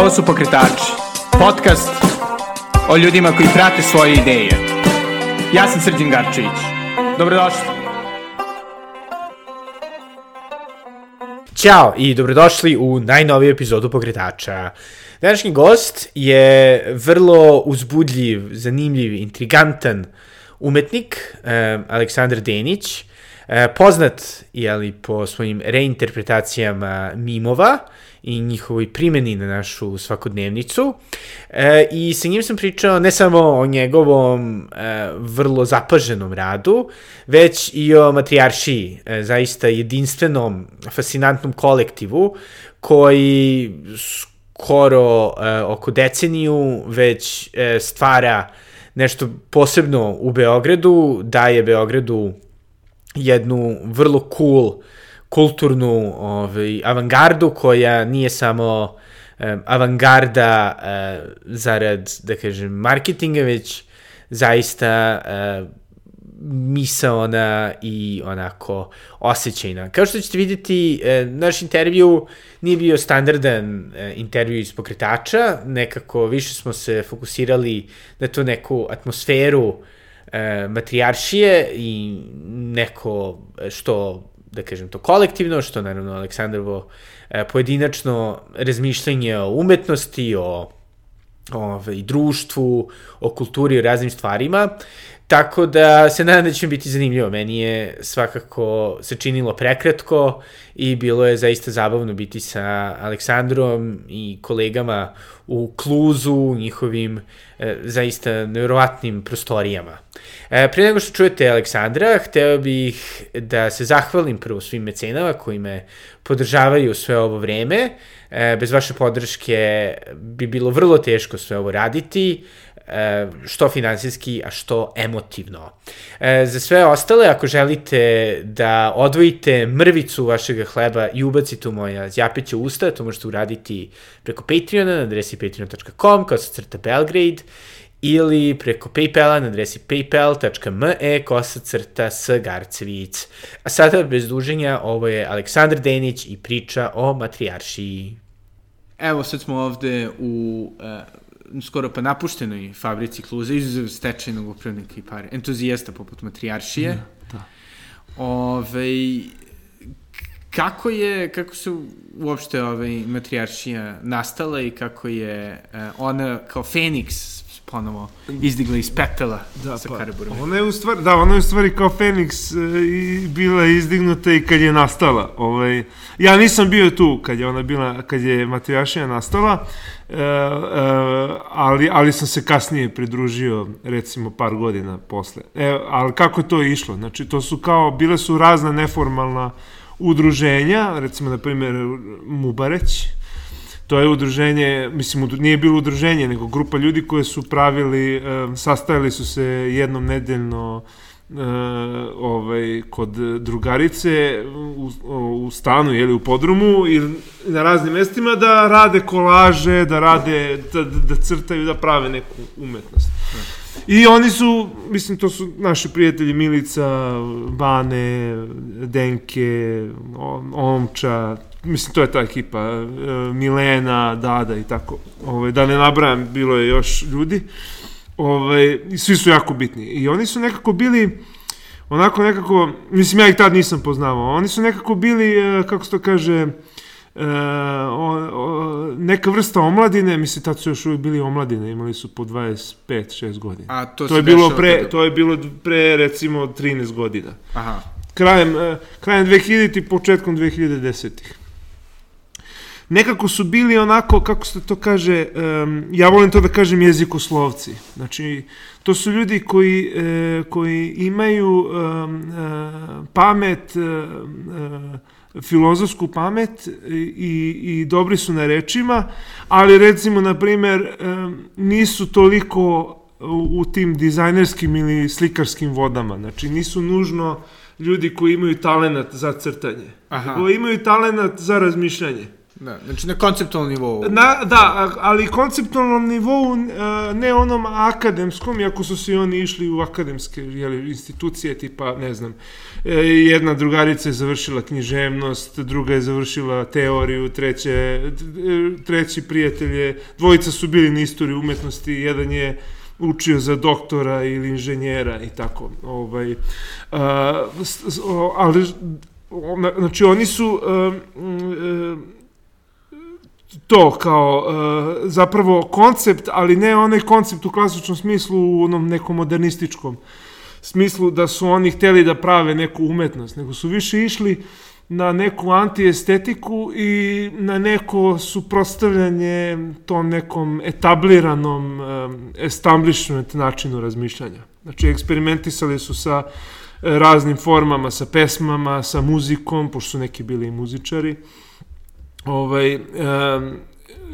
Ovo su Pokretači, podcast o ljudima koji prate svoje ideje. Ja sam Srđan Garčević. Dobrodošli. Ćao i dobrodošli u najnoviju epizodu Pokretača. Današnji gost je vrlo uzbudljiv, zanimljiv, intrigantan umetnik, eh, Aleksandar Denić, eh, poznat je po svojim reinterpretacijama mimova i njihovoj primjeni na našu svakodnevnicu. E, I sa njim sam pričao ne samo o njegovom e, vrlo zapaženom radu, već i o matrijaršiji, e, zaista jedinstvenom, fascinantnom kolektivu koji skoro e, oko deceniju već e, stvara nešto posebno u Beogradu, daje Beogradu jednu vrlo cool kulturnu ovaj, avangardu koja nije samo um, avangarda uh, zarad, da kažem, marketinga, već zaista uh, misaona i onako osjećajna. Kao što ćete vidjeti, e, naš intervju nije bio standardan e, intervju iz pokretača, nekako više smo se fokusirali na tu neku atmosferu e, matrijaršije i neko što da kažem to kolektivno, što naravno Aleksandrovo e, pojedinačno razmišljanje o umetnosti, o ove, društvu, o kulturi, o raznim stvarima. Tako da se nadam da će biti zanimljivo. Meni je svakako se činilo prekratko i bilo je zaista zabavno biti sa Aleksandrom i kolegama u Kluzu, u njihovim e, zaista nevjerovatnim prostorijama. E, pre nego što čujete Aleksandra, hteo bih da se zahvalim prvo svim mecenama koji me podržavaju sve ovo vreme. E, bez vaše podrške bi bilo vrlo teško sve ovo raditi. E, što finansijski, a što emotivno. E, za sve ostale, ako želite da odvojite mrvicu vašeg hleba i ubacite u moja zjapeća usta, to možete uraditi preko Patreona na adresi patreon.com kao sa crta Belgrade ili preko Paypala na adresi paypal.me kosa crta s Garcevic. A sada, bez duženja, ovo je Aleksandar Denić i priča o matrijaršiji. Evo, sad smo ovde u uh, skoro pa napuštenoj fabrici Kluza, izuzev stečajnog upravnika i pare, entuzijasta poput matrijaršije. Da, da. Ove, kako je, kako su uopšte ovaj, matrijaršija nastala i kako je uh, ona kao Feniks ponovo izdigla iz pepela da, sa pa, Karaburom. Ona je u stvari, da, ona je u stvari kao Feniks uh, i bila izdignuta i kad je nastala. Ovaj, ja nisam bio tu kad je ona bila, kad je matrijaršija nastala, E, e, ali, ali sam se kasnije pridružio recimo par godina posle. E, ali kako je to išlo? Znači to su kao, bile su razna neformalna udruženja, recimo na primjer Mubareć, to je udruženje, mislim, nije bilo udruženje, nego grupa ljudi koje su pravili, sastajali su se jednom nedeljno e, ovaj, kod drugarice u, u stanu ili u podrumu i na raznim mestima da rade kolaže, da rade, da, da crtaju, da prave neku umetnost. I oni su, mislim, to su naši prijatelji Milica, Bane, Denke, Omča, mislim, to je ta ekipa, e, Milena, Dada i tako. Ovaj, da ne nabrajam, bilo je još ljudi. Ovaj, svi su jako bitni. I oni su nekako bili, onako nekako, mislim ja ih tad nisam poznavao, oni su nekako bili, e, kako se to kaže, e, o, o, neka vrsta omladine, mislim tad su još uvijek bili omladine, imali su po 25-6 godina. A to, to je bilo pre, kada... to je bilo pre recimo 13 godina. Aha. Krajem, e, krajem 2000 i početkom 2010-ih nekako su bili onako, kako se to kaže, um, ja volim to da kažem jezikoslovci. Znači, to su ljudi koji, e, koji imaju um, e, pamet, e, filozofsku pamet i, i dobri su na rečima, ali recimo, na primer, e, nisu toliko u, u tim dizajnerskim ili slikarskim vodama. Znači, nisu nužno ljudi koji imaju talenat za crtanje, Aha. koji imaju talenat za razmišljanje. Da, znači na konceptualnom nivou. Na, da, ali konceptualnom nivou, e, ne onom akademskom, iako su se oni išli u akademske jeli, institucije, tipa, ne znam, e, jedna drugarica je završila književnost, druga je završila teoriju, treće, treći prijatelj je, dvojica su bili na istoriji umetnosti, jedan je učio za doktora ili inženjera i tako. Ovaj, a, ali, znači, oni su... A, a, to kao uh, zapravo koncept, ali ne onaj koncept u klasičnom smislu, u onom nekom modernističkom smislu da su oni hteli da prave neku umetnost, nego su više išli na neku antiestetiku i na neko suprostavljanje tom nekom etabliranom um, establishment načinu razmišljanja. Znači, eksperimentisali su sa raznim formama, sa pesmama, sa muzikom, pošto su neki bili i muzičari. Ovaj, um,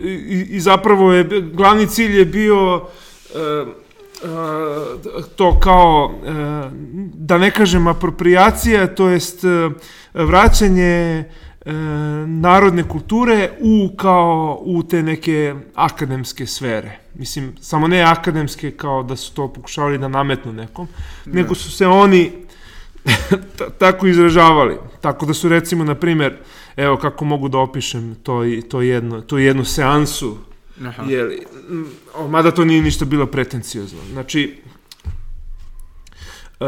i, I zapravo je, glavni cilj je bio um, to kao, da ne kažem apropriacija, to jest vraćanje narodne kulture u kao u te neke akademske sfere. Mislim, samo ne akademske kao da su to pokušavali da nametnu nekom, ne. nego su se oni tako izražavali. Tako da su recimo, na primer, evo kako mogu da opišem to, to, jedno, to jednu seansu Aha. Jer, mada to nije ništa bilo pretencijozno. Znači, uh,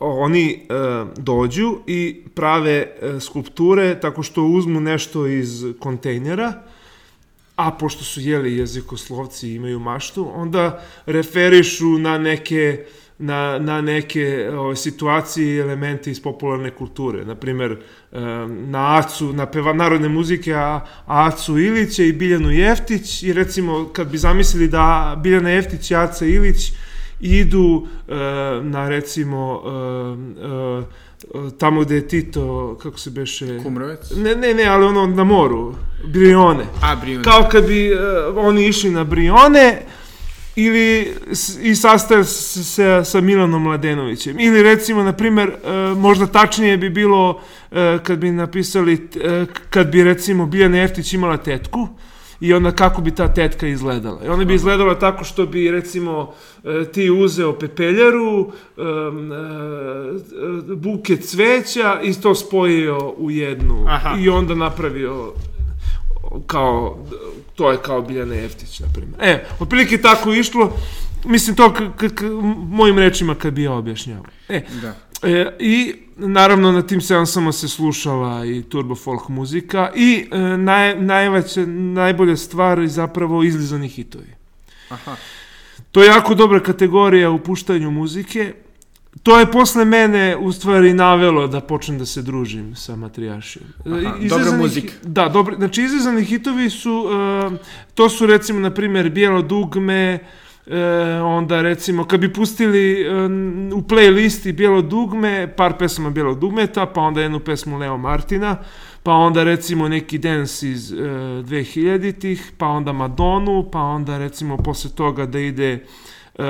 oni uh, dođu i prave uh, skulpture tako što uzmu nešto iz kontejnera, a pošto su jeli jezikoslovci i imaju maštu, onda referišu na neke uh, na, na neke o, situacije i elemente iz popularne kulture. Naprimer, na Acu, na peva narodne muzike, a, Acu Ilića i Biljanu Jeftić i recimo kad bi zamislili da Biljana Jeftić i Aca Ilić idu na recimo tamo gde je Tito, kako se beše... Kumrovec? Ne, ne, ne, ali ono na moru, Brione. A, Brione. Kao kad bi uh, oni išli na Brione, ili i sastaje se sa Milanom Mladenovićem. Ili recimo, na primer, e, možda tačnije bi bilo e, kad bi napisali, e, kad bi recimo Biljana Jeftić imala tetku, i onda kako bi ta tetka izgledala. I ona bi izgledala tako što bi, recimo, ti uzeo pepeljaru, buket cveća i to spojio u jednu. Aha. I onda napravio kao, to je kao Biljana Jeftić, na primjer. E, otprilike tako išlo, mislim to mojim rečima kad bi ja objašnjavao. E, da. E, I naravno na tim seansama se slušala i turbo folk muzika i e, naj, najveća, najbolja stvar je zapravo izlizani hitovi. Aha. To je jako dobra kategorija u puštanju muzike to je posle mene u stvari navelo da počnem da se družim sa matrijašijom. Aha, dobra muzika. Da, dobro, znači izrezani hitovi su, uh, to su recimo, na primjer, Bijelo dugme, uh, onda recimo, kad bi pustili uh, u playlisti Bijelo dugme, par pesama Bijelo dugmeta, pa onda jednu pesmu Leo Martina, pa onda recimo neki dance iz uh, 2000-ih, pa onda Madonu, pa onda recimo posle toga da ide uh,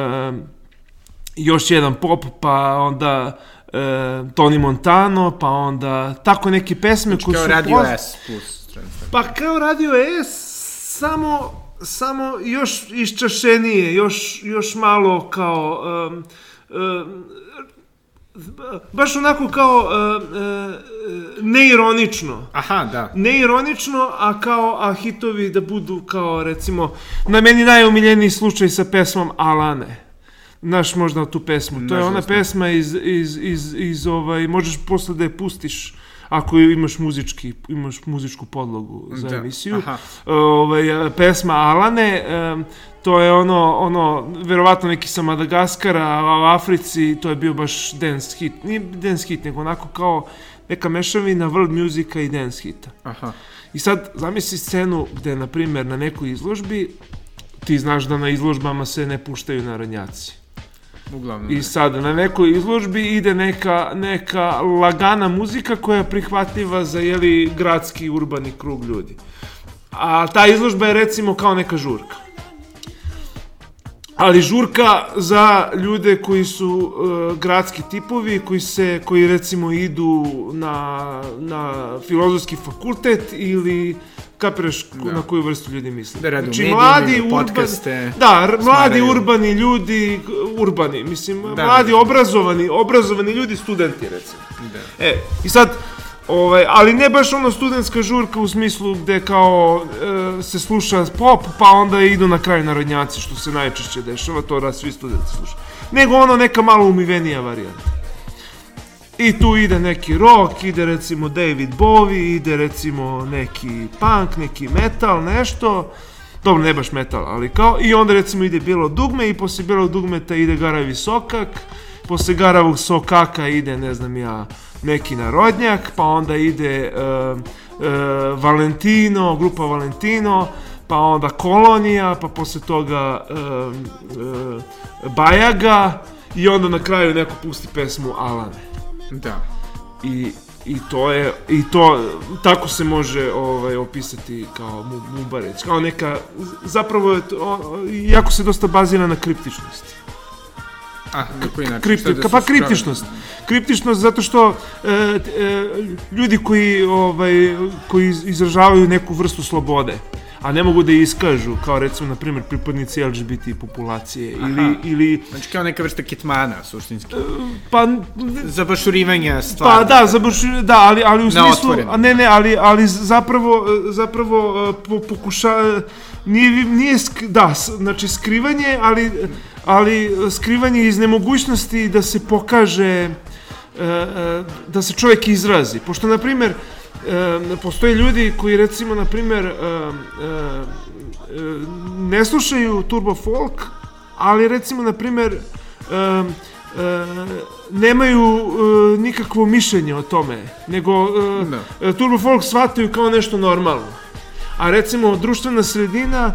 još jedan pop, pa onda e, Tony Montano, pa onda tako neke pesme znači, koje su... Kao Radio poz... S plus. Pa kao Radio S, samo, samo još iščašenije, još, još malo kao... Um, um, baš onako kao uh, uh, neironično. Aha, da. Neironično, a kao a hitovi da budu kao recimo na meni najomiljeniji slučaj sa pesmom Alane. Znaš možda tu pesmu. To je ona pesma iz, iz, iz, iz ovaj, možeš posle da je pustiš ako imaš muzički imaš muzičku podlogu za da. emisiju. Aha. Ovaj pesma Alane, to je ono ono verovatno neki sa Madagaskara, a u Africi to je bio baš dance hit. Nije dance hit, nego onako kao neka mešavina world musika i dance hita. Aha. I sad zamisli scenu gde na primjer na nekoj izložbi ti znaš da na izložbama se ne puštaju narodnjaci. Uglavnom. I sad na nekoj izložbi ide neka, neka lagana muzika koja je prihvatljiva za jeli, gradski urbani krug ljudi. A ta izložba je recimo kao neka žurka. Ali žurka za ljude koji su uh, gradski tipovi, koji se koji recimo idu na, na filozofski fakultet ili kapiraš Da. na koju vrstu ljudi mislim. Da rade u znači, medijima, mladi, imaju urbani, podcaste, da, mladi smaraju. urbani ljudi, urbani, mislim, Da, mladi da. obrazovani, obrazovani ljudi, studenti recimo. Da. E, i sad, ovaj, ali ne baš ono studentska žurka u smislu gde kao e, se sluša pop, pa onda idu na kraju narodnjaci, što se najčešće dešava, to raz svi studenti slušaju. Nego ono neka malo umivenija varijanta. I tu ide neki rock, ide recimo David Bowie, ide recimo neki punk, neki metal, nešto. Dobro, ne baš metal, ali kao... I onda recimo ide Bijelo dugme i poslije Bijelog dugmeta ide Garavi sokak. Poslije Garavog sokaka ide, ne znam ja, neki narodnjak, pa onda ide e, e, Valentino, grupa Valentino, pa onda Kolonija, pa poslije toga e, Bajaga i onda na kraju neko pusti pesmu Alane. Da. I, i to je i to tako se može ovaj opisati kao mu- mubarec kao neka zapravo je to, jako se dosta bazira na kriptičnosti A, na koji način? Kripti, da pa kriptičnost kriptičnost zato što e, e, ljudi koji ovaj koji iz- izražavaju neku vrstu slobode a ne mogu da je iskažu kao recimo na primjer pripadnici LGBT populacije ili Aha. ili Znači kao neka vrsta kitmana, suštinski. pa Zabašurivanja stvari. Pa da, zabaš, da, ali, ali u Na smislu, otvoreno. a ne, ne, ali, ali zapravo, zapravo e, po, pokuša, nije, nije, sk- da, znači skrivanje, ali, ali skrivanje iz nemogućnosti da se pokaže, e, e, da se čovjek izrazi. Pošto, na primjer, e, postoje ljudi koji recimo, na primjer, ne slušaju turbo folk, ali recimo, na primjer, e, nemaju e, nikakvo mišljenje o tome, nego e, Da. e, turbo folk shvataju kao nešto normalno. A recimo, društvena sredina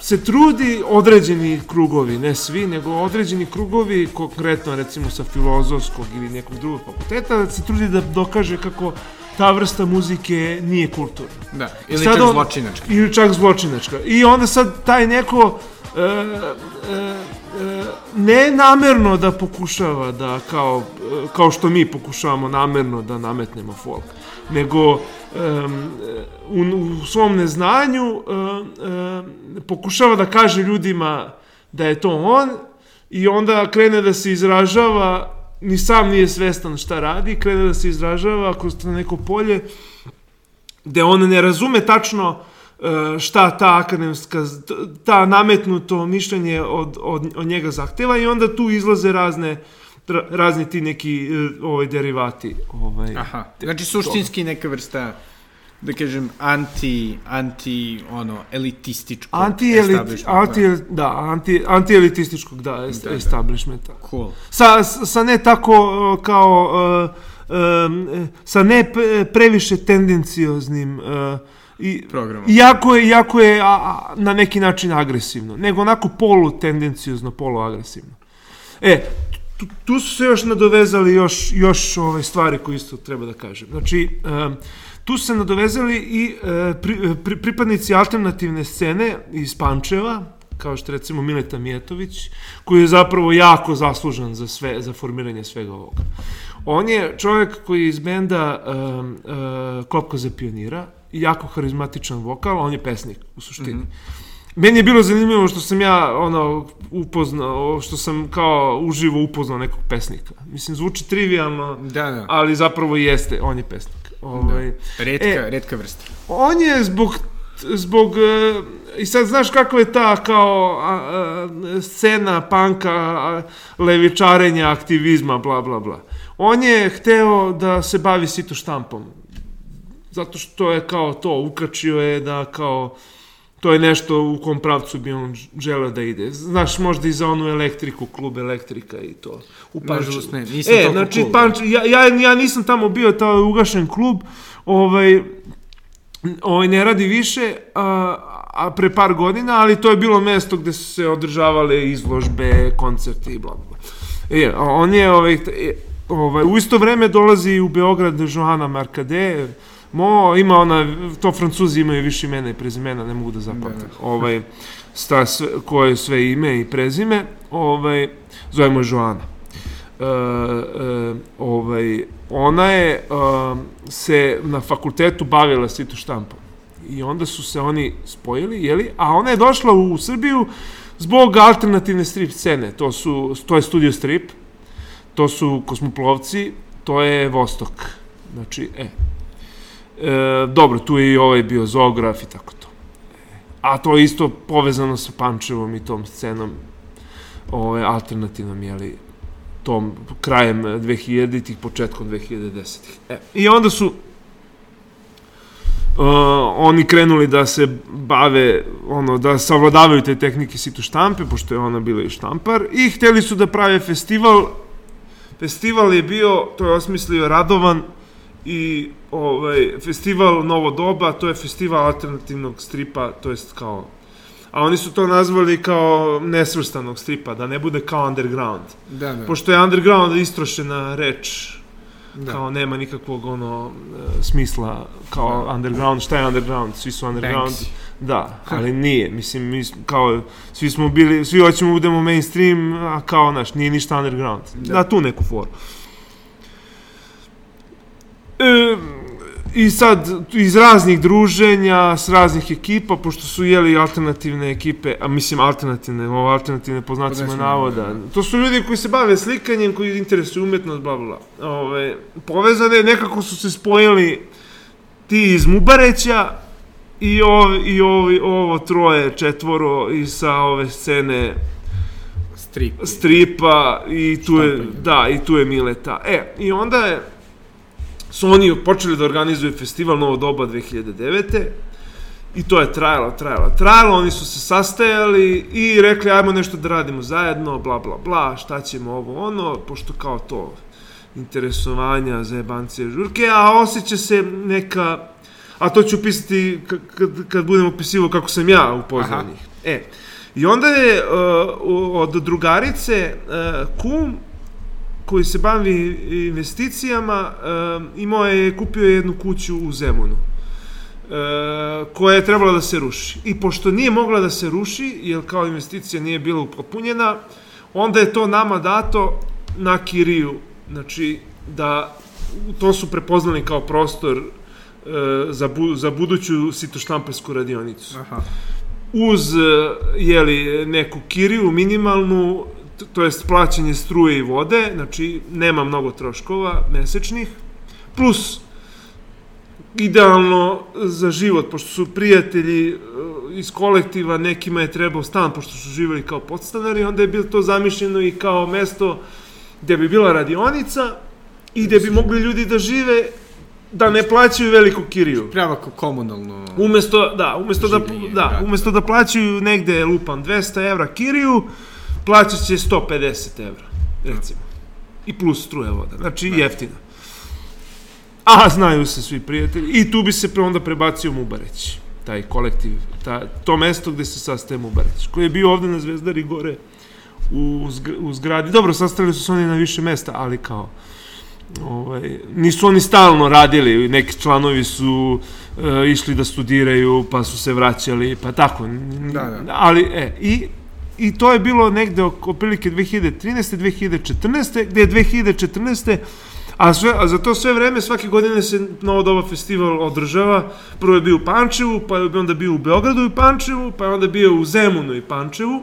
se trudi određeni krugovi, ne svi, nego određeni krugovi, konkretno recimo sa filozofskog ili nekog drugog fakulteta, da se trudi da dokaže kako ta vrsta muzike nije kulturna. Da, ili Sad čak on- zločinačka. Ili čak zločinačka. I onda sad taj neko e, e, e, ne namerno da pokušava da kao, e, kao što mi pokušavamo namerno da nametnemo folk, nego em, u, u svom neznanju em, em, pokušava da kaže ljudima da je to on i onda krene da se izražava ni sam nije svestan šta radi, krene da se izražava kroz neko polje gde on ne razume tačno e, šta ta akademska, ta nametnuto mišljenje od, od, od njega zahteva i onda tu izlaze razne ra- razni ti neki e, ovaj derivati ovaj Aha, znači suštinski neka vrsta da kažem anti anti ono elitističko anti establishment, anti da anti anti elitističkog da, est, Da, da. establishmenta cool. sa, sa ne tako e, kao e, e, sa ne pre- previše tendencioznim e, i Programom. Iako je, iako je a, a, na neki način agresivno, nego onako polu tendencijozno, polu agresivno. E, tu, tu su se još nadovezali još, još ove stvari koje isto treba da kažem. Znači, em, tu se nadovezali i e, pri, pri, pripadnici alternativne scene iz Pančeva, kao što recimo Mileta Mijetović, koji je zapravo jako zaslužan za sve za formiranje svega ovoga. On je čovjek koji je iz benda um, uh, Klopka za pionira, jako harizmatičan vokal, on je pesnik u suštini. Mhm. Meni je bilo zanimljivo što sam ja ono upoznao, što sam kao uživo upoznao nekog pesnika. Mislim, zvuči trivialno, Da, da. ali zapravo jeste, on je pesnik. Ovaj, Redka, E. redka vrsta. on je zbog zbog e, i sad znaš kakva je ta kao a, a, scena panka a, levičarenja aktivizma bla bla bla on je hteo da se bavi sito štampom zato što je kao to ukačio je da kao to je nešto u kom pravcu bi on želeo da ide. Znaš, možda i za onu elektriku, klub elektrika i to. U Pančevu. Nažalost ne, nisam E, znači, cool. Panč, ja, ja, ja nisam tamo bio, je ugašen klub, ovaj, ovaj ne radi više, a, a pre par godina, ali to je bilo mesto gde su se održavale izložbe, koncerti i bla bla. E, on je ovaj, e, ovaj, u isto vreme dolazi u Beograd Joana Markade, Mo, ima ona, to francuzi imaju više imena i prezimena, ne mogu da zapamtim. Da, da. Ovaj, sta sve, koje je sve ime i prezime, ovaj, zovemo je Joana. E, e, ovaj, ona je um, se na fakultetu bavila sito štampom. I onda su se oni spojili, jeli? A ona je došla u Srbiju zbog alternativne strip scene. To, su, to je Studio Strip, to su Kosmoplovci, to je Vostok. Znači, e. e dobro, tu je i ovaj bio Zograf i tako to. A to je isto povezano sa Pančevom i tom scenom ovaj, alternativnom, jeli, tom krajem 2000-ih, početkom 2010-ih. E, I onda su uh, oni krenuli da se bave, ono, da savladavaju te tehnike situ štampe, pošto je ona bila i štampar, i hteli su da prave festival. Festival je bio, to je osmislio Radovan, i ovaj, festival Novo doba, to je festival alternativnog stripa, to jest kao a oni su to nazvali kao nesvrstanog stripa, da ne bude kao underground. Da, da. Pošto je underground istrošena reč, da. kao nema nikakvog ono e, smisla kao da. underground, šta je underground, svi su underground. Banksy. Da, ali nije, mislim, mi kao, svi smo bili, svi hoćemo da budemo mainstream, a kao, naš, nije ništa underground. Da, da tu neku foru. E, I sad, iz raznih druženja, s raznih ekipa, pošto su jeli alternativne ekipe, a mislim alternativne, ovo alternativne po znacima navoda, da. to su ljudi koji se bave slikanjem, koji interesuju umetnost, bla, bla, bla. Ove, povezane, nekako su se spojili ti iz Mubareća i, ov, i ovi, ovo troje, četvoro i sa ove scene Strip. stripa i tu je, da, i tu je Mileta. E, i onda je su oni počeli da organizuju festival Novo doba 2009. I to je trajalo, trajalo, trajalo, oni su se sastajali i rekli ajmo nešto da radimo zajedno, bla, bla, bla, šta ćemo ovo, ono, pošto kao to interesovanja, zajebancije, žurke, a osjeća se neka, a to ću pisati kad, kad budem opisivo kako sam ja upoznao njih. E, i onda je uh, od drugarice uh, kum koji se bavi investicijama, imao je, kupio je jednu kuću u Zemunu, koja je trebala da se ruši. I pošto nije mogla da se ruši, jer kao investicija nije bila upotpunjena, onda je to nama dato na kiriju. Znači, da to su prepoznali kao prostor za, bu, za buduću sitoštamparsku radionicu. Aha. Uz, jeli, neku kiriju minimalnu, to jest plaćanje struje i vode, znači nema mnogo troškova mesečnih, plus idealno za život, pošto su prijatelji e, iz kolektiva, nekima je trebao stan, pošto su živeli kao podstanari, onda je bilo to zamišljeno i kao mesto gde bi bila radionica i gde bi mogli ljudi da žive da ne plaćaju veliku kiriju. Prava kao komunalno. Umesto, da, umesto da, da, umesto da plaćaju negde, lupam, 200 evra kiriju, plaćat će 150 evra, recimo. I plus struje voda, znači ne. jeftina. A, znaju se svi prijatelji. I tu bi se pre onda prebacio Mubareć, taj kolektiv, ta, to mesto gde se sastaje Mubareć, koji je bio ovde na Zvezdari gore u, u zgradi. Dobro, sastavili su se oni na više mesta, ali kao, ovaj, nisu oni stalno radili, neki članovi su uh, išli da studiraju, pa su se vraćali, pa tako. Da, da. Ali, e, i i to je bilo negde oko prilike 2013. 2014. gde je 2014. A, sve, a za to sve vreme, svake godine se Novo doba festival održava. Prvo je bio u Pančevu, pa je onda bio u Beogradu i Pančevu, pa je onda bio u Zemunu i Pančevu,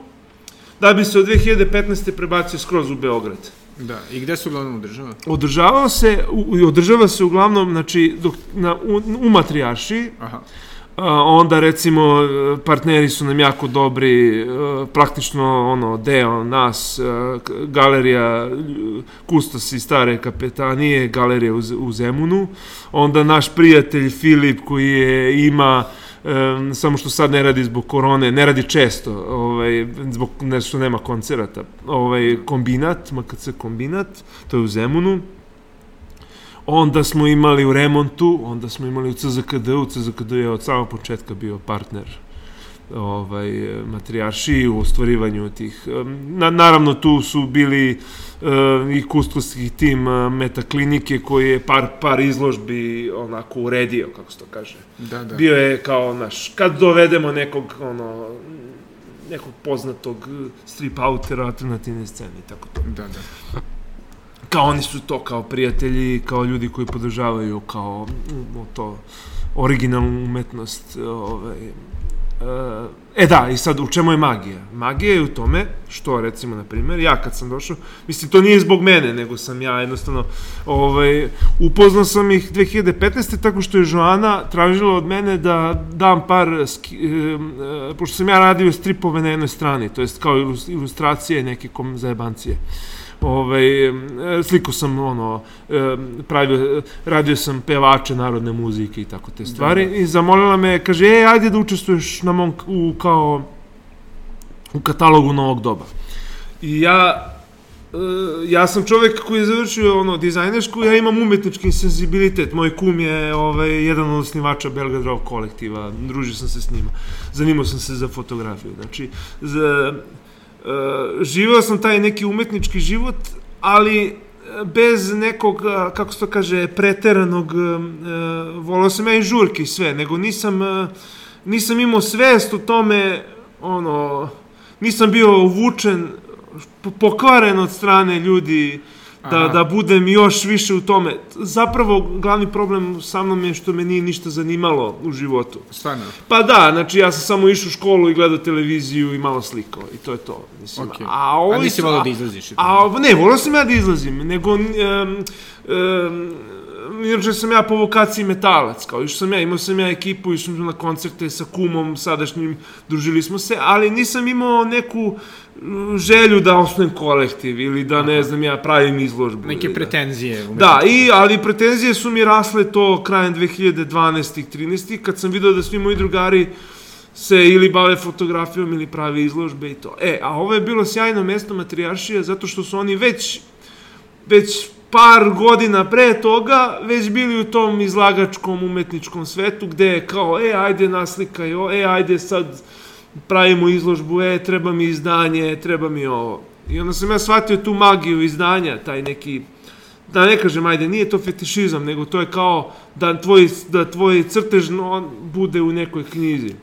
da bi se od 2015. prebacio skroz u Beograd. Da, i gde se uglavnom održava? Održavao se, u, održava se uglavnom, znači, dok, na, u, u Matrijaši, Aha onda recimo partneri su nam jako dobri, praktično ono deo nas, galerija Kustos i stare kapetanije, galerija u, Zemunu, onda naš prijatelj Filip koji je ima samo što sad ne radi zbog korone, ne radi često, ovaj, zbog nešto nema koncerata, ovaj, kombinat, MKC kombinat, to je u Zemunu, Onda smo imali u remontu, onda smo imali u CZKD, u CZKD je od samog početka bio partner ovaj, matrijarši u ostvarivanju tih. Na, naravno, tu su bili uh, i kustovski tim uh, metaklinike koji je par, par izložbi onako uredio, kako se to kaže. Da, da. Bio je kao, naš, kad dovedemo nekog, ono, nekog poznatog strip autera alternativne scene i tako to. Da, da kao oni su to kao prijatelji, kao ljudi koji podržavaju kao to originalnu umetnost, ovaj, E da, i sad u čemu je magija? Magija je u tome što, recimo, na primjer, ja kad sam došao, mislim, to nije zbog mene, nego sam ja jednostavno, ovaj, upoznao sam ih 2015. tako što je Joana tražila od mene da dam par, ski, e, pošto sam ja radio stripove na jednoj strani, to jest kao ilustracije neke kom zajebancije ovaj, sliku sam, ono, pravio, radio sam pevače narodne muzike i tako te stvari da, da. i zamolila me, kaže, ej, ajde da učestvuješ na mom, u, kao, u katalogu novog doba. I ja, ja sam čovek koji je završio ono dizajnersku, ja imam umetnički senzibilitet. Moj kum je ovaj jedan od osnivača Belgrad Rock kolektiva, družio sam se s njima. Zanimao sam se za fotografiju. Znači, za, živeo sam taj neki umetnički život, ali e, bez nekog, e, kako se to kaže, preteranog, volao sam ja i žurke i sve, nego nisam, nisam imao svest o tome, ono, nisam bio uvučen, pokvaren od strane ljudi, da, da budem još više u tome. Zapravo, glavni problem sa mnom je što me nije ništa zanimalo u životu. Stvarno? Pa da, znači ja sam samo išao u školu i gledao televiziju i malo slikao i to je to. Mislim, okay. A, ovo, a nisi volao da izlaziš? A, a, ne, volao sam ja da izlazim, nego... Um, um, inače sam ja po vokaciji metalac, kao išao sam ja, imao sam ja ekipu, išao sam na koncerte sa kumom sadašnjim, družili smo se, ali nisam imao neku želju da osnovim kolektiv ili da ne znam ja pravim izložbu. Neke da. pretenzije. Da, i, ali pretenzije su mi rasle to krajem 2012. 13. kad sam video da svi moji drugari se ili bave fotografijom ili prave izložbe i to. E, a ovo je bilo sjajno mesto matrijaršija zato što su oni već već par godina pre toga već bili u tom izlagačkom umetničkom svetu gde je kao, e, ajde naslikaj, e, ajde sad pravimo izložbu, e, treba mi izdanje, treba mi ovo. I onda sam ja shvatio tu magiju izdanja, taj neki, da ne kažem, ajde, nije to fetišizam, nego to je kao da tvoj, da tvoj crtež bude u nekoj knjizi.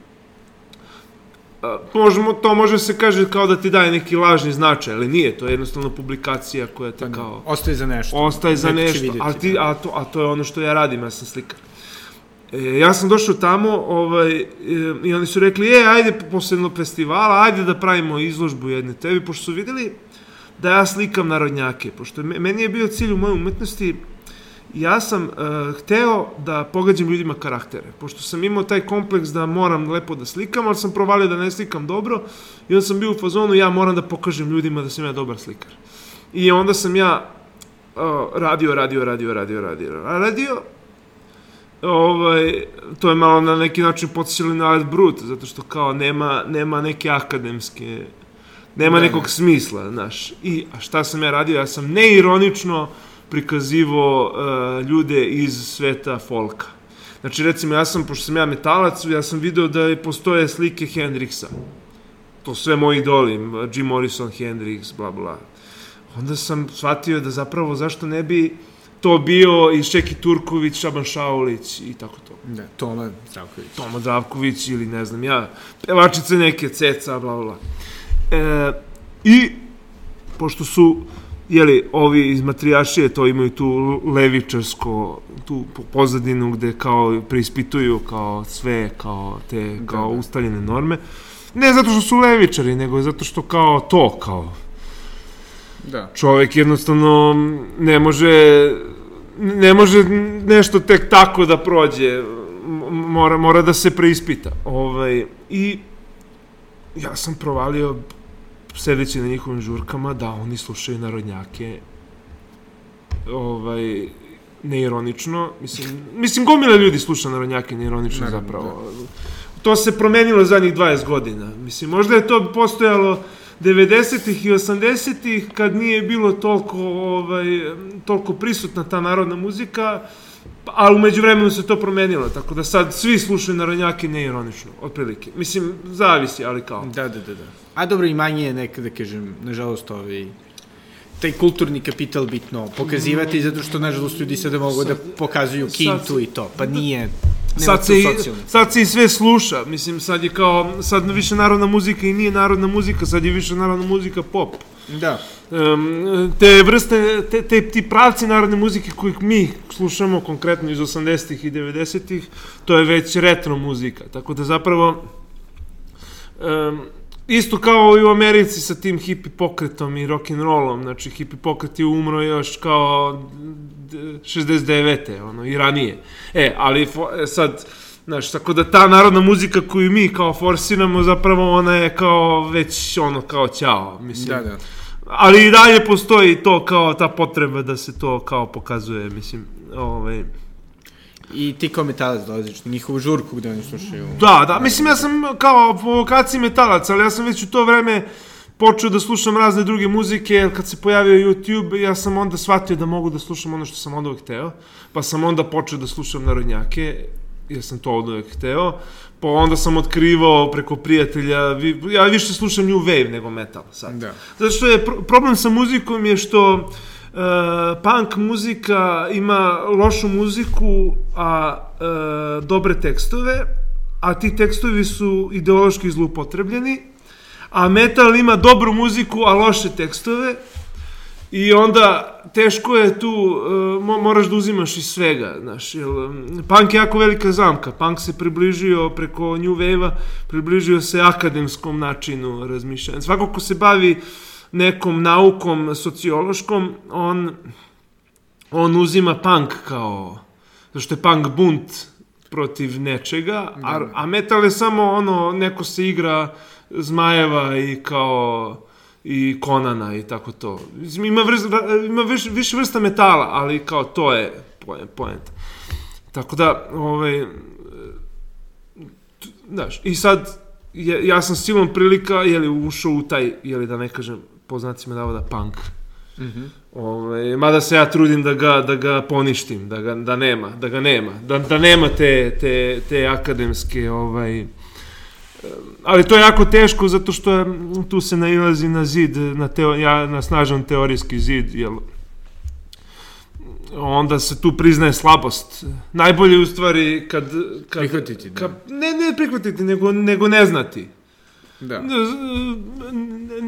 Možemo, to može se kaže kao da ti daje neki lažni značaj, ali nije, to je jednostavno publikacija koja te pa kao... Ostaje za nešto. Ostaje za nešto, a, ti, da. a, to, a to je ono što ja radim, ja sam slikar. E, ja sam došao tamo ovaj, e, i oni su rekli, e, ajde posle festivala, ajde da pravimo izložbu jedne tebi, pošto su videli da ja slikam narodnjake, pošto meni je bio cilj u mojoj umetnosti, ja sam uh, hteo da pogađam ljudima karaktere, pošto sam imao taj kompleks da moram lepo da slikam, ali sam provalio da ne slikam dobro i onda sam bio u fazonu, ja moram da pokažem ljudima da sam ja dobar slikar. I onda sam ja uh, radio, radio, radio, radio, radio, radio, ovaj, to je malo na neki način podsjećali na Art Brut, zato što kao nema, nema neke akademske, nema ne, nekog ne. smisla, znaš. I, a šta sam ja radio? Ja sam neironično prikazivo uh, ljude iz sveta folka. Znači, recimo, ja sam, pošto sam ja metalac, ja sam video da postoje slike Hendrixa. To sve moji idoli, Jim Morrison, Hendrix, bla, bla. Onda sam shvatio da zapravo zašto ne bi to bio i Šeki Turković, Šaban Šaulić i tako to. Ne, Toma Zdravković. Toma Zdravković ili ne znam ja, pevačice neke, ceca, bla, bla. E, I, pošto su, jeli, ovi iz Matrijašije to imaju tu levičarsko, tu pozadinu gde kao preispituju kao sve, kao te, da, kao da, da. ustaljene norme. Ne zato što su levičari, nego zato što kao to, kao Da. Čovek jednostavno ne može ne može nešto tek tako da prođe. Mora, mora da se preispita. Ovaj, I ja sam provalio sedeći na njihovim žurkama da oni slušaju narodnjake ovaj, neironično. Mislim, mislim gomila ljudi sluša narodnjake neironično Naravno, zapravo. Da. To se promenilo zadnjih 20 godina. Mislim, možda je to postojalo 90-ih i 80-ih, kad nije bilo toliko, ovaj, toliko prisutna ta narodna muzika, ali umeđu vremenu se to promenilo, tako da sad svi slušaju narodnjake neironično, otprilike. Mislim, zavisi, ali kao. Da, da, da, da. A dobro, i manje je nekada, da kažem, nažalost, ovaj, taj kulturni kapital bitno pokazivati, zato što, nažalost, ljudi sada mogu da sad, da pokazuju kintu sad, i to, pa nije... sad se, i, sad se i sve sluša, mislim, sad je kao, sad više narodna muzika i nije narodna muzika, sad je više narodna muzika pop. Da. Um, te vrste, te, te, ti pravci narodne muzike kojih mi slušamo konkretno iz 80-ih i 90-ih, to je već retro muzika, tako da zapravo um, isto kao i u Americi sa tim hippie pokretom i rock and rollom, znači hippie pokret je umro još kao 69. ono i ranije. E, ali e, sad Znaš, tako da ta narodna muzika koju mi kao forsiramo, zapravo ona je kao već ono kao ćao, mislim. Da, da. Ali i dalje postoji to kao ta potreba da se to kao pokazuje, mislim, ovaj... I ti kao metalac dolaziš na njihovu žurku gde oni slušaju... Da, da, mislim ja sam kao po vokaciji metalac, ali ja sam već u to vreme počeo da slušam razne druge muzike, jer kad se pojavio YouTube, ja sam onda shvatio da mogu da slušam ono što sam onda uvek hteo, pa sam onda počeo da slušam narodnjake, jer sam to od uvek hteo, pa onda sam otkrivao preko prijatelja, ja više slušam new wave nego metal sad. Da. Zato što je pro, problem sa muzikom je što uh, punk muzika ima lošu muziku, a uh, dobre tekstove, a ti tekstovi su ideološki zlupotrebljeni, a metal ima dobru muziku, a loše tekstove, I onda teško je tu, uh, moraš da uzimaš iz svega, znaš, um, punk je jako velika zamka, punk se približio preko New Wave-a, približio se akademskom načinu razmišljanja. Svako ko se bavi nekom naukom sociološkom, on, on uzima punk kao, zašto je punk bunt protiv nečega, a, da. a metal je samo ono, neko se igra zmajeva i kao i Konana i tako to. Ima, vrst, ima viš, više vrsta metala, ali kao to je poenta. Tako da, ovaj, znaš, i sad, ja, ja sam silom prilika, jeli, ušao u taj, jeli, da ne kažem, po znacima navoda, punk. Mm -hmm. Ove, mada se ja trudim da ga, da ga poništim, da ga da nema, da ga nema, da, da nema te, te, te akademske ovaj, ali to je jako teško zato što tu se nailazi na zid, na, teo, ja, na snažan teorijski zid, jel, onda se tu priznaje slabost. Najbolje u stvari kad... kad prihvatiti, da. Kad, ne, ne prihvatiti, nego, nego ne znati. Da.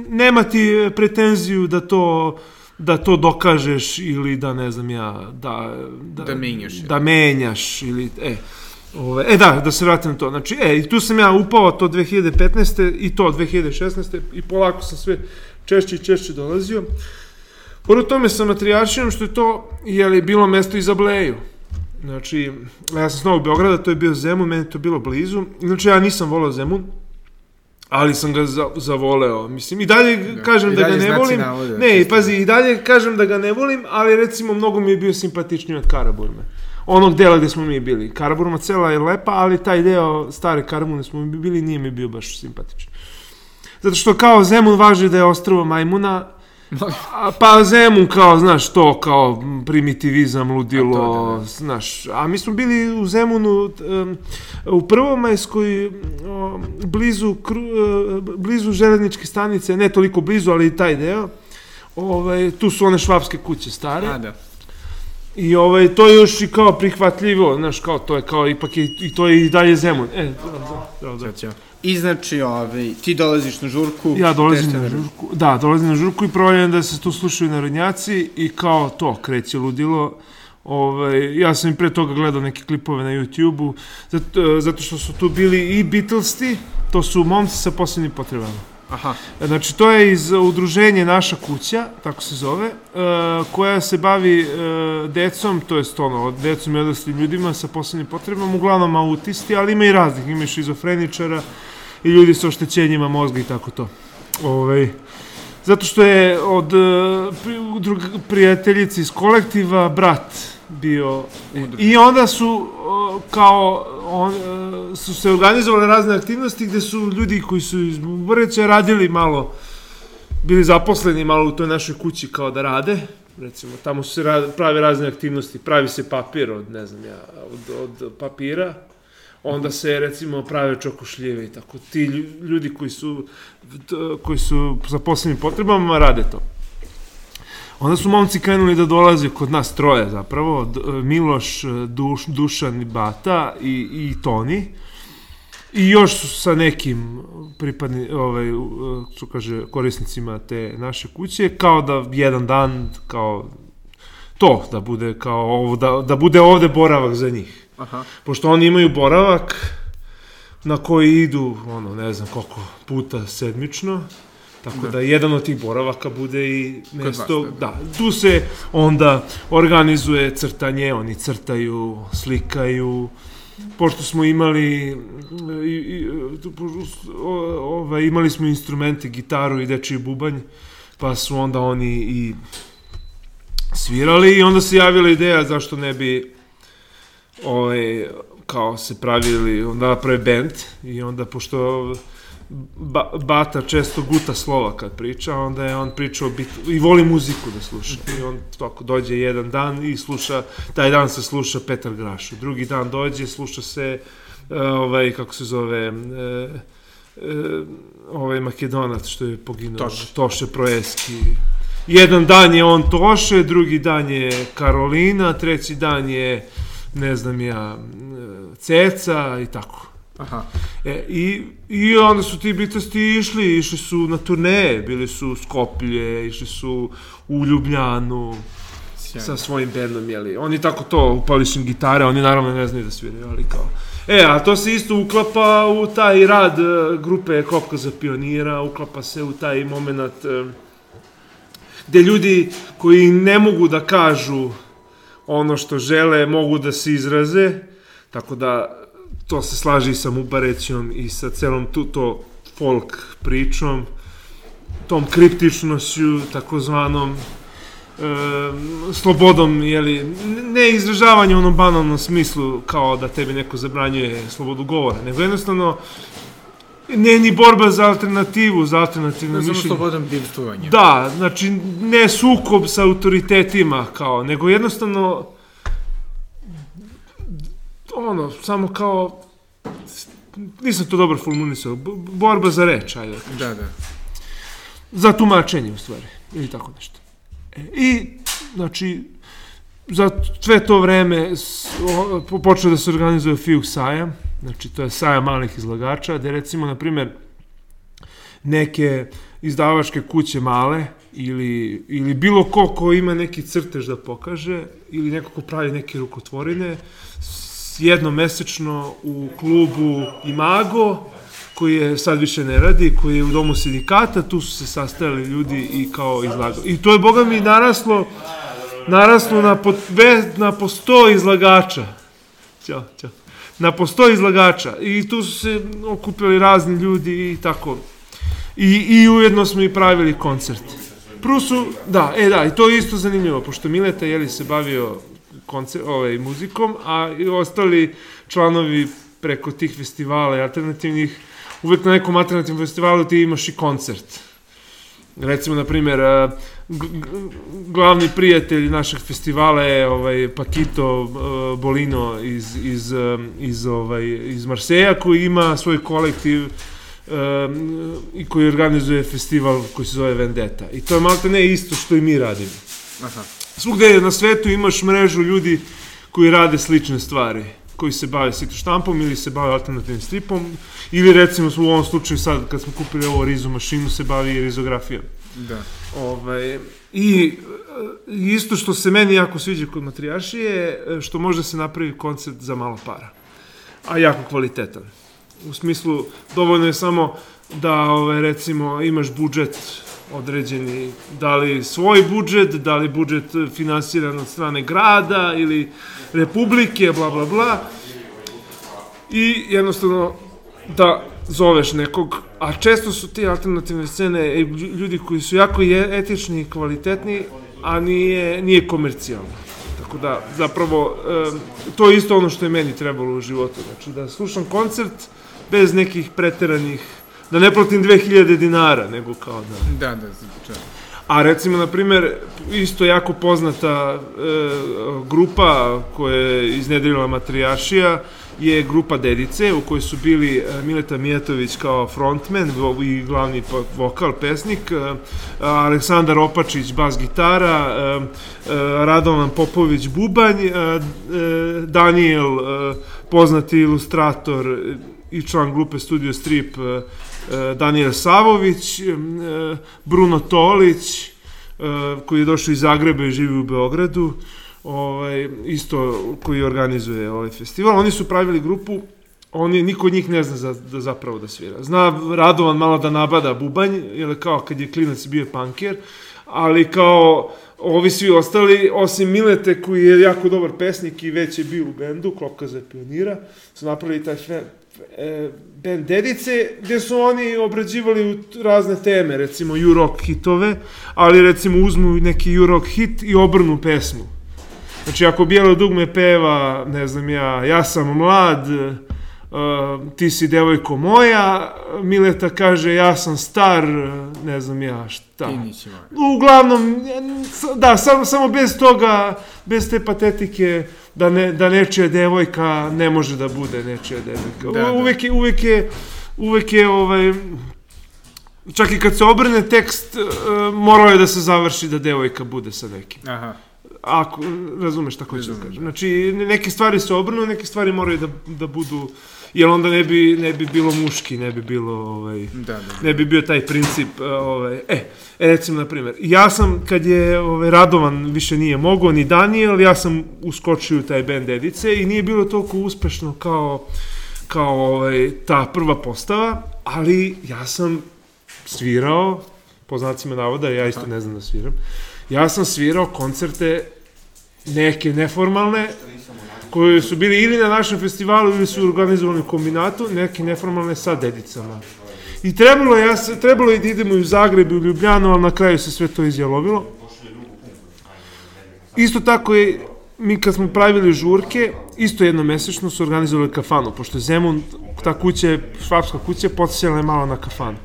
Nema ti pretenziju da to da to dokažeš ili da ne znam ja da da, da menjaš da menjaš ili e Ove, e da, da se vratim na to. Znači, e, i tu sam ja upao to 2015. i to 2016. i polako sam sve češće i češće dolazio. Pored tome sa matrijaršinom što je to, jeli, bilo mesto i za Bleju. Znači, ja sam s Novog Beograda, to je bio Zemun, meni to bilo blizu. Znači, ja nisam volao Zemun, ali sam ga za, zavoleo. Mislim, i dalje da. kažem I da dalje ga ne volim. Navode, ne, pazi, i dalje kažem da ga ne volim, ali recimo mnogo mi je bio simpatičniji od Karaburme onog dela gde smo mi bili. Karaburma cela je lepa, ali taj deo stare Karaburme smo mi bili nije mi bio baš simpatičan. Zato što kao Zemun važi da je ostrvo majmuna, pa Zemun kao, znaš, to kao primitivizam, ludilo, to, da, da. znaš. A mi smo bili u Zemunu um, u Prvomajskoj um, blizu, kru, uh, blizu železničke stanice, ne toliko blizu, ali i taj deo. Ovaj, tu su one švapske kuće stare. A, da. I ovaj, to je još i kao prihvatljivo, znaš, kao to je kao, ipak je, i to je i dalje Zemun. E, da, da, da. Ćao, I znači, ovaj, ti dolaziš na žurku. Ja dolazim na žurku, da, dolazim na žurku i provaljam da se tu slušaju narodnjaci i kao to, kreće ludilo. Ovaj, ja sam i pre toga gledao neke klipove na YouTube-u, zato, zato što su tu bili i Beatlesi, to su momci sa posebnim potrebama. Aha. Znači, to je iz udruženja Naša kuća, tako se zove, uh, koja se bavi uh, decom, to je ono, decom i odraslim ljudima sa posebnim potrebama, uglavnom autisti, ali ima i raznih, ima i šizofreničara i ljudi sa oštećenjima mozga i tako to. Ove, ovaj, zato što je od uh, prijateljice iz kolektiva brat bio i onda su kao on, su se organizovale razne aktivnosti gde su ljudi koji su iz Bubareća radili malo bili zaposleni malo u toj našoj kući kao da rade. Recimo tamo su se rad, prave razne aktivnosti pravi se papir od ne znam ja od, od papira. Onda se recimo prave čokošljive i tako. Ti ljudi koji su koji su sa posebnim potrebama rade to Onda su momci krenuli da dolaze kod nas troje zapravo, D Miloš, Duš, Dušan i Bata i, i Toni. I još su sa nekim pripadni, ovaj, što kaže, korisnicima te naše kuće, kao da jedan dan, kao to, da bude kao ovo, da, da bude ovde boravak za njih. Aha. Pošto oni imaju boravak na koji idu, ono, ne znam koliko puta sedmično, Tako da. da jedan od tih boravaka bude i mesto, vas, da. da, tu se onda organizuje crtanje, oni crtaju, slikaju, pošto smo imali i, i, ovaj, imali smo instrumente, gitaru i dečiji bubanj, pa su onda oni i svirali i onda se javila ideja zašto ne bi ovaj, kao se pravili, onda naprave band i onda pošto ba, Bata često guta slova kad priča, onda je on pričao bit, i voli muziku da sluša. I on tako dođe jedan dan i sluša, taj dan se sluša Petar Grašu. Drugi dan dođe, sluša se uh, ovaj, kako se zove, uh, uh, ovaj Makedonac što je poginuo, Toše, Toše Proeski. Jedan dan je on Toše, drugi dan je Karolina, treći dan je ne znam ja, Ceca i tako. Aha. E, i, I onda su ti bitasti išli, išli su na turneje, bili su u Skoplje, išli su u Ljubljanu, Sjajno. sa svojim bendom, jeli. Oni tako to, upali su im gitare, oni naravno ne znaju da sviraju, ali kao... E, a to se isto uklapa u taj rad e, grupe Kopka za pionira, uklapa se u taj moment e, gde ljudi koji ne mogu da kažu ono što žele, mogu da se izraze, tako da to se slaži i sa Mubarećom i sa celom tu, to folk pričom, tom kriptičnošću, takozvanom e, slobodom, jeli, ne izražavanje u onom banalnom smislu kao da tebi neko zabranjuje slobodu govora, nego jednostavno ne ni borba za alternativu, za alternativno mišljenje. Samo slobodan bivstvovanje. Da, znači ne sukob sa autoritetima kao, nego jednostavno ono, samo kao, nisam to dobro formulisao, borba za reč, ajde. Da, da. Za tumačenje, u stvari, ili tako nešto. E, I, znači, za sve to vreme počeo da se organizuje FIUK sajam, znači to je sajam malih izlagača, gde recimo, na primer, neke izdavačke kuće male ili, ili bilo ko ko ima neki crtež da pokaže ili neko ko pravi neke rukotvorine jednomesečno u klubu Imago, koji je sad više ne radi, koji je u domu sindikata, tu su se sastajali ljudi i kao izlagali. I to je, boga mi, naraslo, naraslo na, po, be, na po sto izlagača. Ćao, ćao. Na po sto izlagača. I tu su se okupili razni ljudi i tako. I, i ujedno smo i pravili koncert. Prvo su, da, e da, i to je isto zanimljivo, pošto Mileta, jeli, se bavio koncer, ovaj, muzikom, a i ostali članovi preko tih festivala i alternativnih, uvek na nekom alternativnom festivalu ti imaš i koncert. Recimo, na primjer, glavni prijatelj našeg festivala je ovaj Pakito Bolino iz, iz, iz, ovaj, iz Marseja koji ima svoj kolektiv i koji organizuje festival koji se zove Vendetta. I to je malo ne isto što i mi radimo. Aha. Svugde na svetu imaš mrežu ljudi koji rade slične stvari koji se bave sito štampom ili se bave alternativnim stripom ili recimo u ovom slučaju sad kad smo kupili ovo rizu mašinu se bavi rizografijom. Da. Ovaj, I isto što se meni jako sviđa kod matrijašije što može se napravi koncept za malo para. A jako kvalitetan. U smislu, dovoljno je samo da, ovaj, recimo, imaš budžet određeni, da li svoj budžet, da li budžet finansiran od strane grada ili republike, bla, bla, bla. I jednostavno da zoveš nekog, a često su ti alternativne scene e, ljudi koji su jako etični i kvalitetni, a nije, nije komercijalno. Tako da, zapravo, to je isto ono što je meni trebalo u životu. Znači, da slušam koncert bez nekih preteranih da ne platim 2000 dinara, nego kao da... Da, da, znači. A recimo, na primer, isto jako poznata e, grupa koja je iznedrila Matrijašija je grupa Dedice u kojoj su bili e, Mileta Mijatović kao frontman i glavni vokal, pesnik, e, Aleksandar Opačić bas gitara, e, Radovan Popović bubanj, Daniel poznati ilustrator i član grupe Studio Strip Daniel Savović, Bruno Tolić, koji je došao iz Zagreba i živi u Beogradu, ovaj, isto koji organizuje ovaj festival. Oni su pravili grupu, oni, niko od njih ne zna za, da zapravo da svira. Zna Radovan malo da nabada bubanj, jer kao kad je klinac bio panker, ali kao ovi svi ostali, osim Milete koji je jako dobar pesnik i već je bio u bendu, Klopka za pionira, su napravili taj e, band Dedice, gde su oni obrađivali razne teme, recimo U-rock hitove, ali recimo uzmu neki U-rock hit i obrnu pesmu. Znači, ako bijelo dugme peva, ne znam ja, ja sam mlad, uh, ti si devojko moja, Mileta kaže ja sam star, ne znam ja šta. Ti nisi Uglavnom, da, samo, samo bez toga, bez te patetike, da, ne, da nečija devojka ne može da bude nečija devojka. Da, da. Uvek je, uvek je, uvek je, ovaj, čak i kad se obrne tekst, uh, morao je da se završi da devojka bude sa nekim. Aha. Ako, razumeš šta hoću da kažem. Znači, neke stvari se obrnu, neke stvari moraju da, da budu, jer onda ne bi, ne bi bilo muški, ne bi bilo, ovaj, da, da, da. ne bi bio taj princip, ovaj, e, e, recimo, na primjer, ja sam, kad je ovaj, Radovan više nije mogao, ni Daniel, ja sam uskočio u taj band Edice i nije bilo toliko uspešno kao, kao ovaj, ta prva postava, ali ja sam svirao, po znacima navoda, ja isto ne znam da sviram, ja sam svirao koncerte neke neformalne, koje su bili ili na našem festivalu ili su organizovani u kombinatu, neke neformalne sa dedicama. I trebalo je, ja, trebalo je da idemo i u Zagreb i u Ljubljanu, ali na kraju se sve to izjalovilo. Isto tako je, mi kad smo pravili žurke, isto jednomesečno su organizovali kafanu, pošto je Zemun, ta kuća, švapska kuća, podsjećala je malo na kafanu.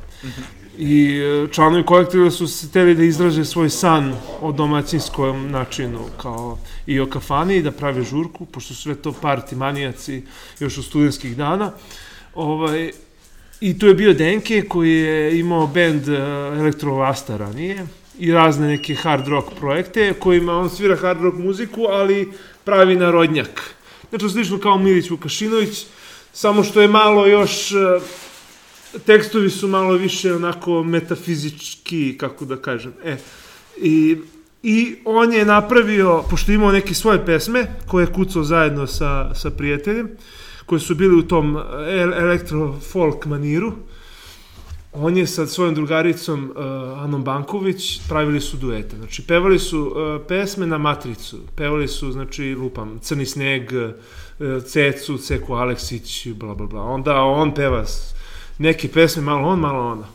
I e, članovi kolektiva su se teli da izraže svoj san o domaćinskom načinu, kao i o kafani, da prave žurku, pošto su sve to parti manijaci još od studentskih dana. Ovaj, I tu je bio Denke koji je imao band e, Elektrovasta ranije i razne neke hard rock projekte kojima on svira hard rock muziku, ali pravi narodnjak. Znači, slično kao Milić Vukašinović, samo što je malo još e, tekstovi su malo više onako metafizički, kako da kažem. E, i, I on je napravio, pošto imao neke svoje pesme, koje je kucao zajedno sa, sa prijateljem, koje su bili u tom elektro-folk maniru, on je sa svojom drugaricom uh, Anom Banković pravili su duete. Znači, pevali su uh, pesme na matricu. Pevali su, znači, lupam, Crni sneg, uh, Cecu, Ceku Aleksić, bla, bla, bla. Onda on peva neke pesme, malo on, malo ona.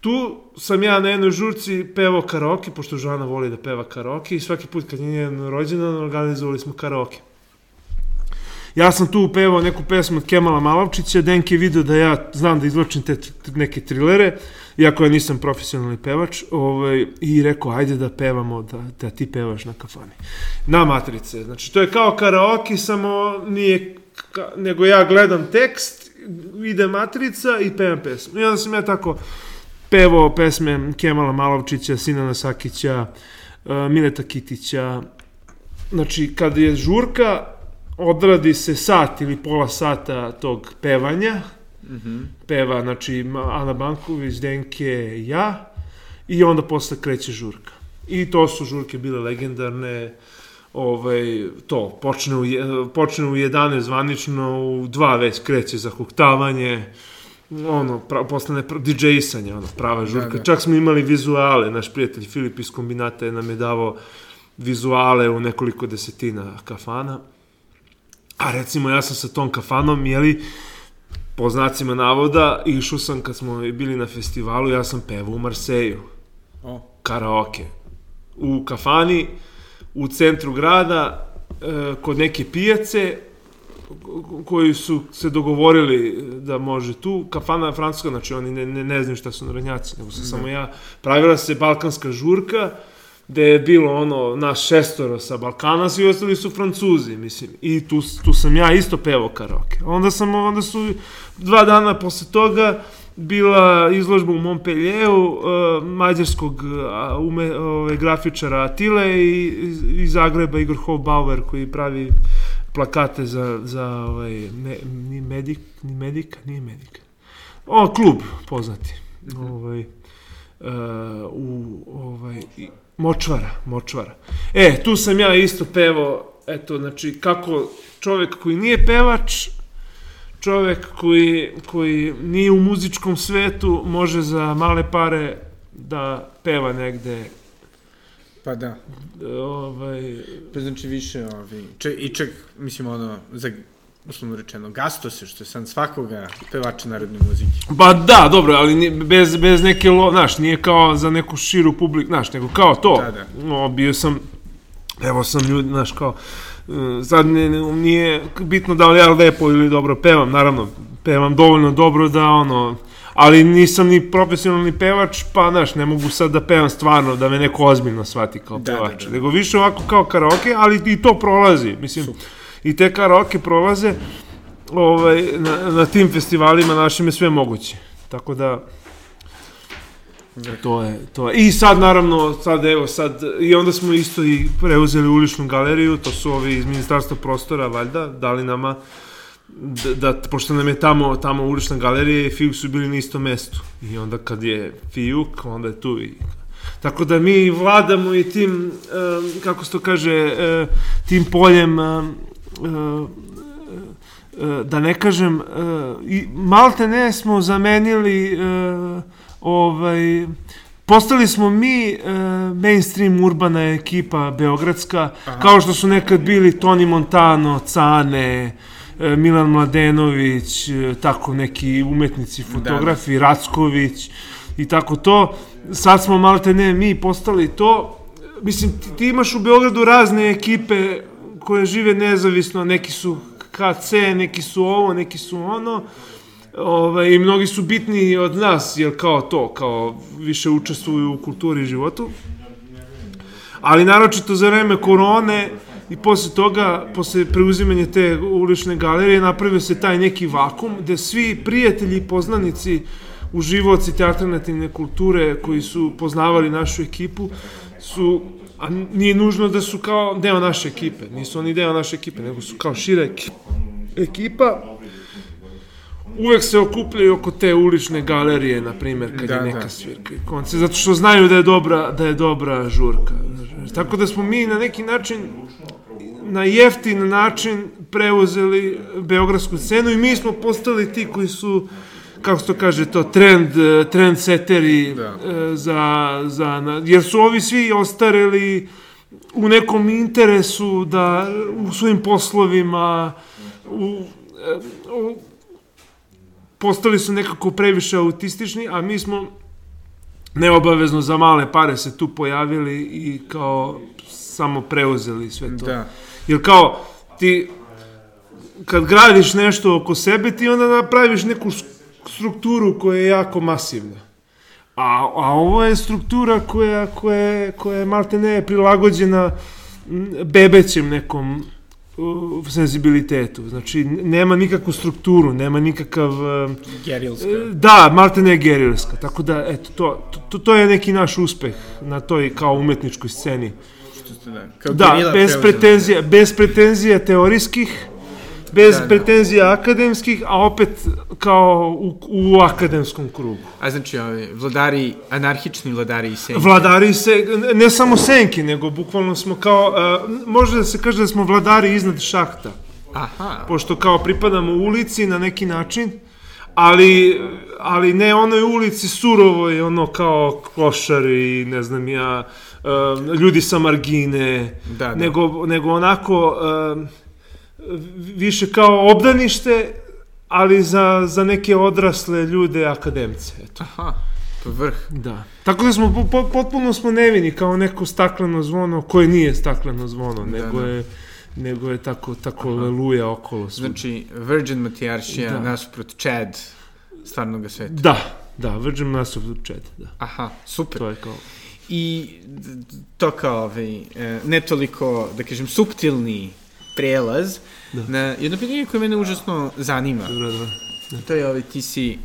Tu sam ja na jednoj žurci pevao karaoke, pošto Žana voli da peva karaoke i svaki put kad je njen rođendan organizovali smo karaoke. Ja sam tu pevao neku pesmu od Kemala Malavčića, Denke video da ja znam da izločim te neke trilere, iako ja nisam profesionalni pevač, ovaj, i rekao, ajde da pevamo, da, da ti pevaš na kafani. Na matrice. Znači, to je kao karaoke, samo nije, ka, nego ja gledam tekst ide matrica i pevam pesmu. I onda sam ja tako pevao pesme Kemala Malovčića, Sinana Sakića, uh, Mileta Kitića. Znači, kad je žurka, odradi se sat ili pola sata tog pevanja, mm -hmm. peva, znači, Ana Banković, Denke, ja, i onda posle kreće žurka. I to su žurke bile legendarne, uh, ovaj, to, počne u, počne u 11 zvanično, u 2 već kreće za huktavanje, ono, pra, postane DJ-sanje, ono, prava žurka. Da, da. Čak smo imali vizuale, naš prijatelj Filip iz kombinata je nam je davao vizuale u nekoliko desetina kafana. A recimo ja sam sa tom kafanom, jeli, po znacima navoda, išao sam kad smo bili na festivalu, ja sam pevao u Marseju. O. Karaoke. U kafani, u centru grada e, kod neke pijace koji su se dogovorili da može tu, kafana francuska, znači oni ne, ne, ne znaju šta su narodnjaci, nego sam ne. samo ja, pravila se balkanska žurka, gde je bilo ono naš šestoro sa Balkana, svi ostali su Francuzi, mislim. I tu, tu sam ja isto pevao karaoke. Onda sam, onda su dva dana posle toga bila izložba u Montpellieru uh, mađarskog uh, ume, ove, grafičara Atile i iz Zagreba Igor Hofbauer koji pravi plakate za, za ovaj, me, ni medik, ni medika, nije medika. O, klub poznati. Ovaj, uh, u, ovaj, močvara, močvara. E, tu sam ja isto pevao, eto, znači, kako čovek koji nije pevač, čovek koji, koji nije u muzičkom svetu može za male pare da peva negde Pa da. ovaj, Pa znači više ovi... Če, I čak, mislim, ono, za uslovno rečeno, gastose, što je san svakoga pevača narodne muzike. Pa da, dobro, ali bez, bez neke, lo, znaš, nije kao za neku širu publiku, znaš, nego kao to. Da, da. No, bio sam, evo sam ljudi, znaš, kao, sad ne, ne- nije bitno da li ja lepo ili dobro pevam, naravno, pevam dovoljno dobro da, ono, ali nisam ni profesionalni pevač, pa, znaš, ne mogu sad da pevam stvarno, da me neko ozbiljno shvati kao Da, da, pevač. da. Nego više ovako kao karaoke, ali i to prolazi, mislim, i te karaoke prolaze, ovaj, na, na tim festivalima našim je sve moguće. Tako da, to je, to je. I sad naravno, sad evo, sad, i onda smo isto i preuzeli uličnu galeriju, to su ovi iz Ministarstva prostora, valjda, dali nama, da, da pošto nam je tamo, tamo ulična galerija i Fijuk su bili na istom mestu. I onda kad je Fijuk, onda je tu i Tako da mi vladamo i tim, kako se to kaže, tim poljem, da ne kažem, uh, i malte ne smo zamenili uh, ovaj, postali smo mi uh, mainstream urbana ekipa beogradska, Aha. kao što su nekad bili Toni Montano, Cane, uh, Milan Mladenović, uh, tako neki umetnici, fotografi, Racković i tako to. Sad smo malte ne mi postali to. Mislim, ti, ti imaš u Beogradu razne ekipe koje žive nezavisno, neki su KC, neki su ovo, neki su ono. Ovaj, I mnogi su bitni od nas, jer kao to, kao više učestvuju u kulturi i životu. Ali naročito za vreme korone i posle toga, posle preuzimanja te ulične galerije, napravio se taj neki vakum gde svi prijatelji i poznanici uživoci te alternativne kulture koji su poznavali našu ekipu su a nije nužno da su kao deo naše ekipe, nisu oni deo naše ekipe, nego su kao šira ekipa uvek se okupljaju oko te ulične galerije, na primjer, kad Da, je neka da. svirka i koncert, zato što znaju da je dobra, da je dobra žurka. Tako da smo mi na neki način na jeftin način preuzeli beogradsku scenu i mi smo postali ti koji su kako se to kaže to trend trend seteri Da. za za na, jer su ovi svi ostareli u nekom interesu da u svojim poslovima u, e, u postali su nekako previše autistični, a mi smo neobavezno za male pare se tu pojavili i kao samo preuzeli sve to. Da. Jer kao ti kad gradiš nešto oko sebe ti onda napraviš neku strukturu koja je jako masivna. A, a ovo je struktura koja, koja, koja je malte ne prilagođena bebećem nekom uh, senzibilitetu. Znači, nema nikakvu strukturu, nema nikakav... uh, Gerilska. E, Da, malte ne gerilska. Tako da, eto, to, to, to je neki naš uspeh na toj kao umetničkoj sceni. Što ste da, kao Da, bez pretenzija, bez pretenzija teorijskih, bez Da, da. pretenzija akademskih, a opet kao u, u akademskom krugu. A znači, ovi, vladari, anarhični vladari i senke. Vladari se, ne samo senke, nego bukvalno smo kao, uh, može da se kaže da smo vladari iznad šahta. Aha, pošto kao pripadamo ulici na neki način, ali, ali ne onoj ulici surovoj, ono kao klošari, ne znam ja, um, ljudi sa margine, Da, da. Nego, nego onako um, više kao obdanište, ali za, za neke odrasle ljude akademce, eto. aha, to vrh. Da. Tako da smo, po, po, potpuno smo nevini kao neko stakleno zvono koje nije stakleno zvono, nego da. je nego je tako, tako leluja okolo svuda. Znači, Virgin Matrijaršija Da. da. nasuprot Chad stvarnog sveta. Da, da, Virgin Nasuprot Chad, da. Aha, super. To je kao... I to kao ovaj, e, ne toliko, da kažem, subtilni prelaz da. na jedno pitanje koje mene užasno zanima. Dobro, dobro. To je ovaj, ti si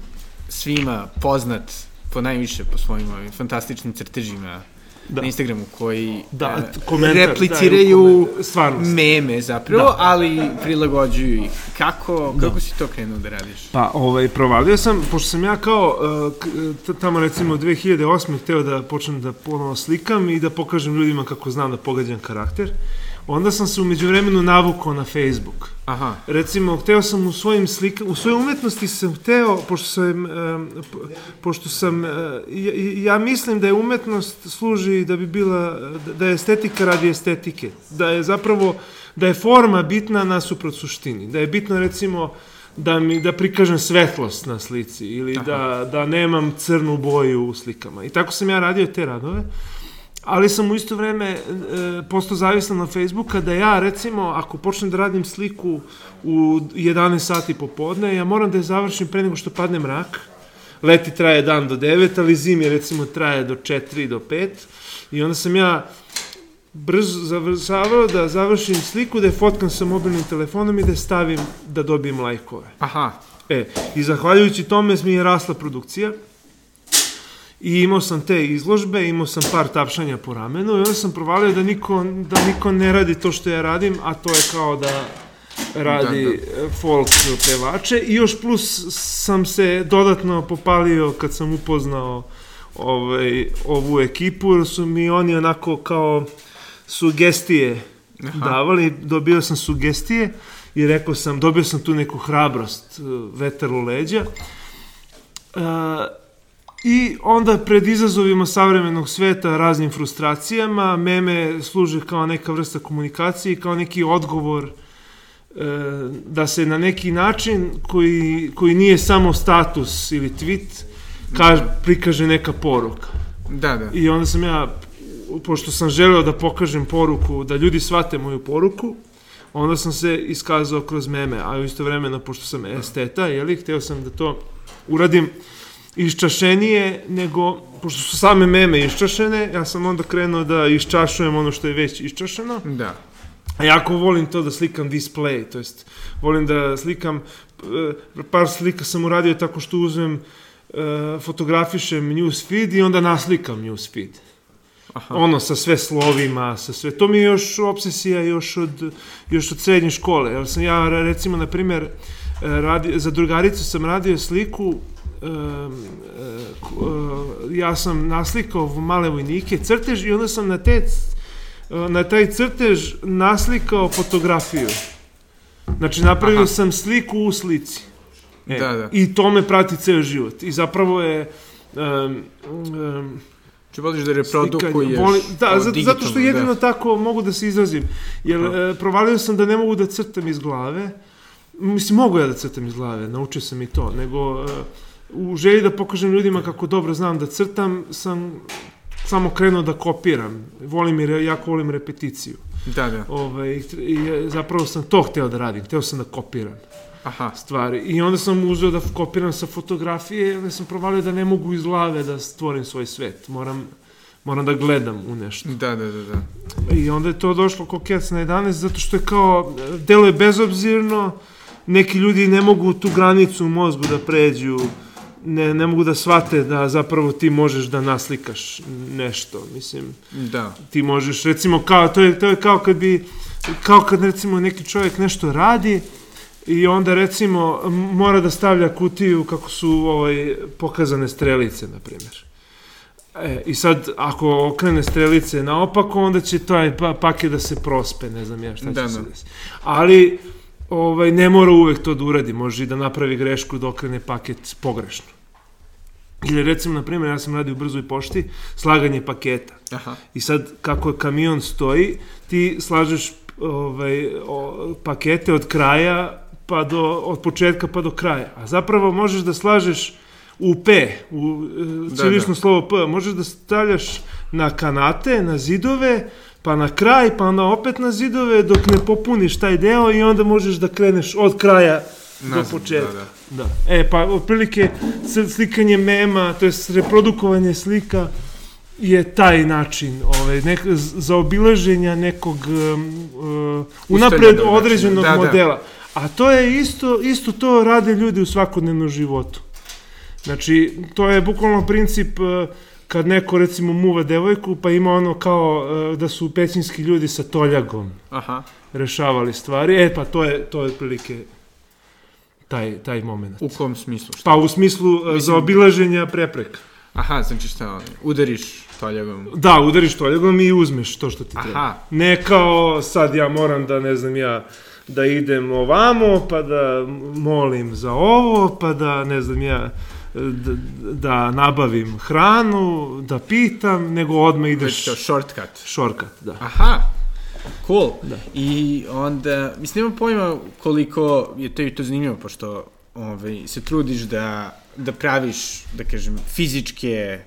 svima poznat po najviše po svojim ovim fantastičnim crtežima da. na Instagramu koji da, e, komentar, repliciraju da, meme zapravo, da. ali prilagođuju ih. Kako, da. kako si to krenuo da radiš? Pa, ovaj, provalio sam, pošto sam ja kao uh, tamo recimo 2008. hteo da počnem da ponovo slikam i da pokažem ljudima kako znam da pogađam karakter. Onda sam se umeđu vremenu navukao na Facebook. Aha. Recimo, hteo sam u svojim slika, u svojoj umetnosti sam hteo, pošto sam, um, pošto sam, uh, ja, ja mislim da je umetnost služi da bi bila, da je estetika radi estetike. Da je zapravo, da je forma bitna nasuprot suštini. Da je bitno, recimo, da mi da prikažem svetlost na slici ili Aha. da, da nemam crnu boju u slikama. I tako sam ja radio te radove ali sam u isto vreme e, postao zavisan na Facebooka da ja recimo ako počnem da radim sliku u 11 sati popodne, ja moram da je završim pre nego što padne mrak. Leti traje dan do 9, ali zimi recimo traje do 4 do 5 i onda sam ja brzo završavao da završim sliku, da je fotkam sa mobilnim telefonom i da je stavim da dobijem lajkove. Aha. E, i zahvaljujući tome mi je rasla produkcija. I imao sam te izložbe, imao sam par tapšanja po ramenu i onda sam provalio da niko, da niko ne radi to što ja radim, a to je kao da radi da, da. folk pevače i još plus sam se dodatno popalio kad sam upoznao ovaj, ovu ekipu, jer su mi oni onako kao sugestije Aha. davali, dobio sam sugestije i rekao sam, dobio sam tu neku hrabrost, vetar u leđa. Uh, I onda pred izazovima savremenog sveta, raznim frustracijama, meme služe kao neka vrsta komunikacije, kao neki odgovor e, da se na neki način koji, koji nije samo status ili tweet, kaž, prikaže neka poruka. Da, da. I onda sam ja, pošto sam želeo da pokažem poruku, da ljudi shvate moju poruku, onda sam se iskazao kroz meme, a isto vremeno, pošto sam esteta, jeli, hteo sam da to uradim iščašenije nego, pošto su same meme iščašene, ja sam onda krenuo da iščašujem ono što je već iščašeno. Da. A jako volim to da slikam display, to jest volim da slikam, e, par slika sam uradio tako što uzmem, e, fotografišem newsfeed i onda naslikam newsfeed. Aha. Ono, sa sve slovima, sa sve. To mi je još obsesija još od, još od srednje škole. Jer sam ja, recimo, na primjer, e, radi, za drugaricu sam radio sliku ja sam naslikao male vojnike, crtež i onda sam na, te, na taj crtež naslikao fotografiju. Znači, napravio Aha. sam sliku u slici. E, da, da. I to me prati ceo život. I zapravo je... Um, um, Če voliš da reprodukuješ voli, Da, zato, zato što jedino da. tako mogu da se izrazim. Jer e, provalio sam da ne mogu da crtam iz glave. Mislim, mogu ja da crtam iz glave, naučio sam i to. Nego... E, u želji da pokažem ljudima kako dobro znam da crtam, sam samo krenuo da kopiram. Volim jer jako volim repeticiju. Da, da. Ove, ovaj, i, zapravo sam to hteo da radim, hteo sam da kopiram Aha. stvari. I onda sam uzeo da kopiram sa fotografije, onda sam provalio da ne mogu iz glave da stvorim svoj svet. Moram, moram da gledam u nešto. Da, da, da, da. I onda je to došlo ko kec na 11, zato što je kao, delo je bezobzirno, neki ljudi ne mogu tu granicu u mozgu da pređu, ne, ne mogu da shvate da zapravo ti možeš da naslikaš nešto, mislim. Da. Ti možeš, recimo, kao, to je, to je kao kad bi, kao kad recimo neki čovjek nešto radi i onda recimo mora da stavlja kutiju kako su ovaj, pokazane strelice, na primjer. E, I sad, ako okrene strelice naopako, onda će taj pa, paket da se prospe, ne znam ja šta da, će se da. desiti. Ali, ovaj, ne mora uvek to da uradi, može i da napravi grešku da okrene paket pogrešno. Ili recimo, na primjer, ja sam radio u brzoj pošti, slaganje paketa. Aha. I sad, kako kamion stoji, ti slažeš ovaj, o, pakete od kraja pa do, od početka pa do kraja. A zapravo možeš da slažeš u P, u cilično da, da. slovo P, možeš da stavljaš na kanate, na zidove, pa na kraj, pa onda opet na zidove dok ne popuniš taj deo i onda možeš da kreneš od kraja Nazad, do početka. Da, da. da. E, pa otprilike slikanje mema, to je reprodukovanje slika, je taj način ovaj, nek, za obilaženja nekog um, uh, unapred određenog da, modela. Da. A to je isto, isto to rade ljudi u svakodnevnom životu. Znači, to je bukvalno princip uh, kad neko recimo muva devojku, pa ima ono kao uh, da su pećinski ljudi sa toljagom Aha. rešavali stvari. E, pa to je, to je otprilike taj, taj moment. U kom smislu? Šta? Pa u smislu uh, Mislim... za obilaženja prepreka. Aha, znači šta, udariš toljagom? Da, udariš toljagom i uzmeš to što ti treba. Aha. Ne kao sad ja moram da, ne znam ja, da idem ovamo, pa da molim za ovo, pa da, ne znam ja, da, da nabavim hranu, da pitam, nego odmah ideš... to shortcut. Shortcut, da. Aha, cool. Da. I onda, mislim, nemam pojma koliko je to i to zanimljivo, pošto ovaj, se trudiš da, da praviš, da kažem, fizičke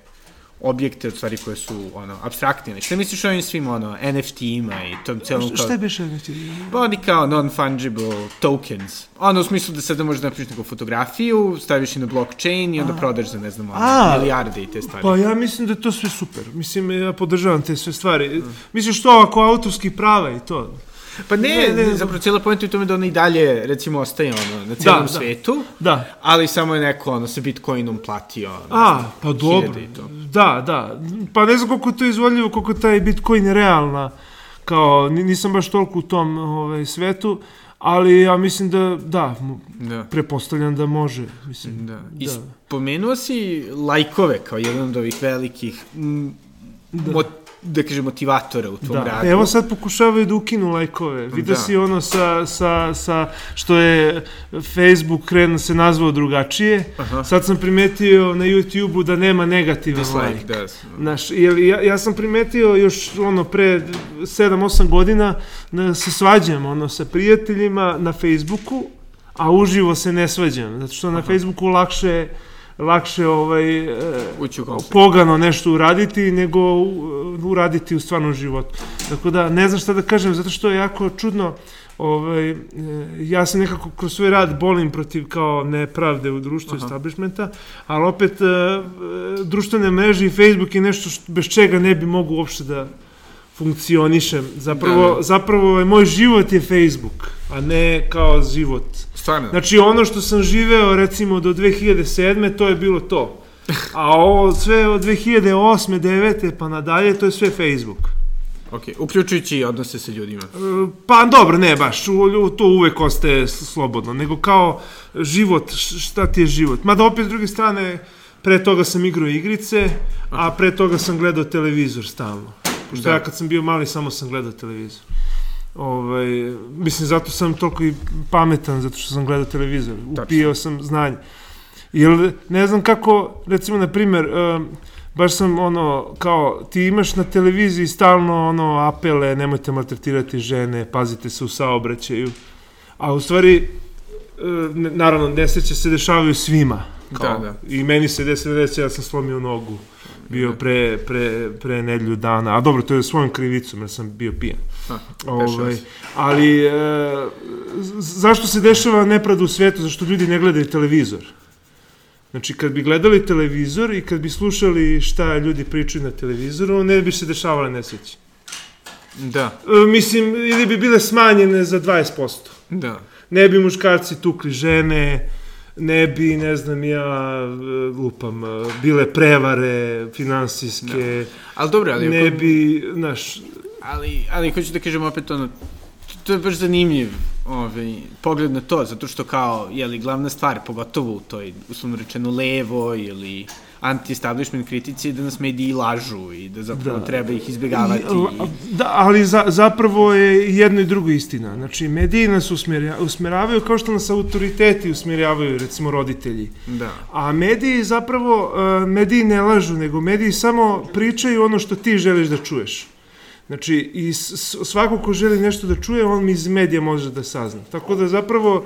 objekte, od stvari koje su, ono, abstraktne. Šta misliš o ovim svim, ono, NFT-ima i tom celom kao... Šta je biše NFT? Pa oni kao non-fungible tokens. Ono, u smislu da sada možeš da neku fotografiju, staviš je na blockchain i onda A. prodaš za, ne znam, ono, milijarde i te stvari. Pa ja mislim da je to sve super. Mislim, ja podržavam te sve stvari. Mm. Misliš to ako autorskih prava i to? Pa ne, ne, ne, zapravo cijela pojenta je u tome da ona i dalje, recimo, ostaje ono, na celom da, svetu, da. ali samo je neko ono, sa Bitcoinom platio. A, znam, pa dobro, da, da. Pa ne znam koliko je to izvodljivo, koliko taj Bitcoin je realna, kao, nisam baš toliko u tom ovaj, svetu, ali ja mislim da, da, da. prepostavljam da može. Mislim, da. I da. spomenuo si lajkove kao jedan od ovih velikih m, da. mot, da kaže, motivatora u tvom da. radu. Evo sad pokušavaju da ukinu lajkove. Vidio da. si ono sa, sa, sa, što je Facebook kren se nazvao drugačije. Aha. Sad sam primetio na YouTube-u da nema negativan Dislike, Da. Znaš, jer ja, ja sam primetio još ono pre 7-8 godina da se svađam ono sa prijateljima na Facebooku, a uživo se ne svađam. Zato što Aha. na Facebooku lakše lakše ovaj, Ući u pogano nešto uraditi nego uraditi u stvarnom životu. Tako da, ne znam šta da kažem, zato što je jako čudno, ovaj, e, ja se nekako kroz svoj rad bolim protiv kao nepravde u društvu Aha. establishmenta, ali opet e, društvene mreže i Facebook je nešto što, bez čega ne bi mogu uopšte da funkcionišem. Zapravo, da, da. zapravo je moj život je Facebook, a ne kao život. Stvarno? Znači ono što sam živeo recimo do 2007. to je bilo to. A ovo sve od 2008. 9. pa nadalje to je sve Facebook. Ok, uključujući odnose sa ljudima. E, pa dobro, ne baš, to uvek ostaje slobodno, nego kao život, šta ti je život. Mada opet s druge strane, pre toga sam igrao igrice, a pre toga sam gledao televizor stalno. Pošto da. ja kad sam bio mali samo sam gledao televizor. Ovaj, mislim, zato sam toliko i pametan, zato što sam gledao televizor. Upio sam znanje. Jer ne znam kako, recimo, na primer, um, baš sam ono, kao, ti imaš na televiziji stalno ono apele, nemojte maltretirati žene, pazite se u saobraćaju. A u stvari, uh, naravno, nesreće se dešavaju svima. Kao, da, da. I meni se desilo desilo, ja sam slomio nogu bio pre, pre, pre nedelju dana, a dobro, to je svojom krivicom, jer sam bio pijan. ovaj, ali, e, zašto se dešava nepravda u svetu? Zašto ljudi ne gledaju televizor? Znači, kad bi gledali televizor i kad bi slušali šta ljudi pričaju na televizoru, ne bi se dešavale nesreće. Da. E, mislim, ili bi bile smanjene za 20%. Da. Ne bi muškarci tukli žene, ne bi, ne znam, ja lupam, bile prevare finansijske. Da. Ali dobro, ali... Ne ako... bi, znaš... Ali, ali hoću da kažem opet ono, to je baš zanimljiv ovaj, pogled na to, zato što kao, jeli, glavna stvar, pogotovo u toj, uslovno rečeno, levo ili anti-establishment kritici da nas mediji lažu i da zapravo da. treba ih izbjegavati. I, da, ali za, zapravo je jedno i drugo istina. Znači, mediji nas usmerja, usmeravaju kao što nas autoriteti usmerjavaju, recimo roditelji. Da. A mediji zapravo, uh, mediji ne lažu, nego mediji samo pričaju ono što ti želiš da čuješ. Znači, i svako ko želi nešto da čuje, on iz medija može da sazna. Tako da zapravo,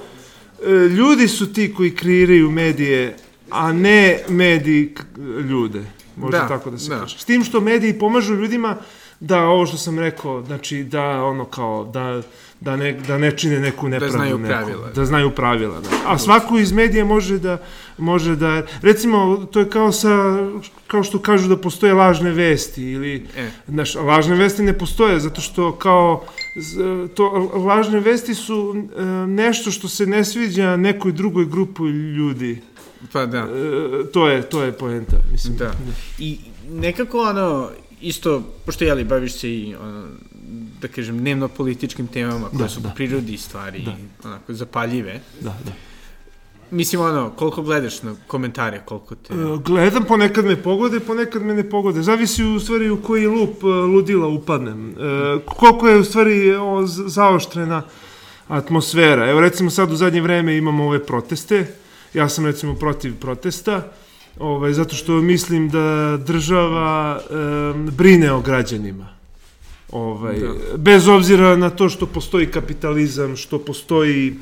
e, ljudi su ti koji kreiraju medije, a ne mediji ljude. Može da, tako da se da. kaže. S tim što mediji pomažu ljudima da ovo što sam rekao, znači da ono kao, da, da, ne, da ne čine neku nepravdu. znaju neku, pravila. Da znaju pravila, da. A svako iz medija može da, može da, recimo, to je kao sa, kao što kažu da postoje lažne vesti ili, E. znaš, lažne vesti ne postoje zato što kao, to, lažne vesti su e, nešto što se ne sviđa nekoj drugoj grupi ljudi. Pa da. E, to je, to je poenta, mislim. Da. I nekako ono, isto, pošto jeli, baviš se i ono, da kažem, dnevno političkim temama koje Da, su da. po prirodi stvari, Da. onako, zapaljive. Da, da. Mislim, ono, koliko gledaš na komentare, koliko te... E, Gledam, ponekad me pogode, ponekad me ne pogode. Zavisi u stvari u koji lup e, ludila upadnem. E, koliko je u stvari o, zaoštrena atmosfera. Evo recimo sad u zadnje vreme imamo ove proteste. Ja sam recimo protiv protesta. Ovaj, zato što mislim da država e, brine o građanima. Ovaj, Da. Bez obzira na to što postoji kapitalizam, što postoji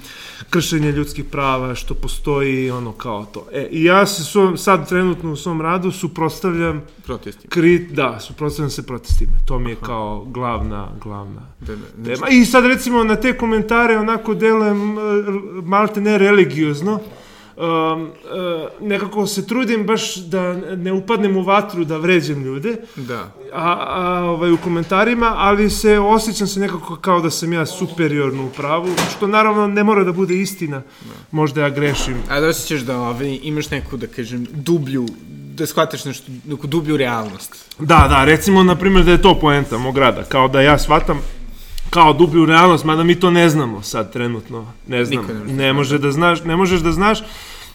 kršenje ljudskih prava, što postoji ono kao to. E, I ja se svom, sad trenutno u svom radu suprostavljam protesti. krit, da, suprostavljam se protestima. To mi je kao glavna, glavna Da, da, tema. I sad recimo na te komentare onako delujem e, malte ne religiozno. Um, e, nekako se trudim baš da ne upadnem u vatru da vređam ljude da. a, a ovaj, u komentarima, ali se osjećam se nekako kao da sam ja superiorno u pravu, što naravno ne mora da bude istina. Možda ja grešim. A da osjećaš da ovaj, imaš neku, da kažem, dublju, da shvataš nešto, neku dublju realnost. Da, da, recimo, na primjer, da je to poenta mog rada, kao da ja shvatam kao dublju realnost, mada mi to ne znamo sad trenutno, ne znam, ne da ne, zna, može da znaš, ne možeš da znaš,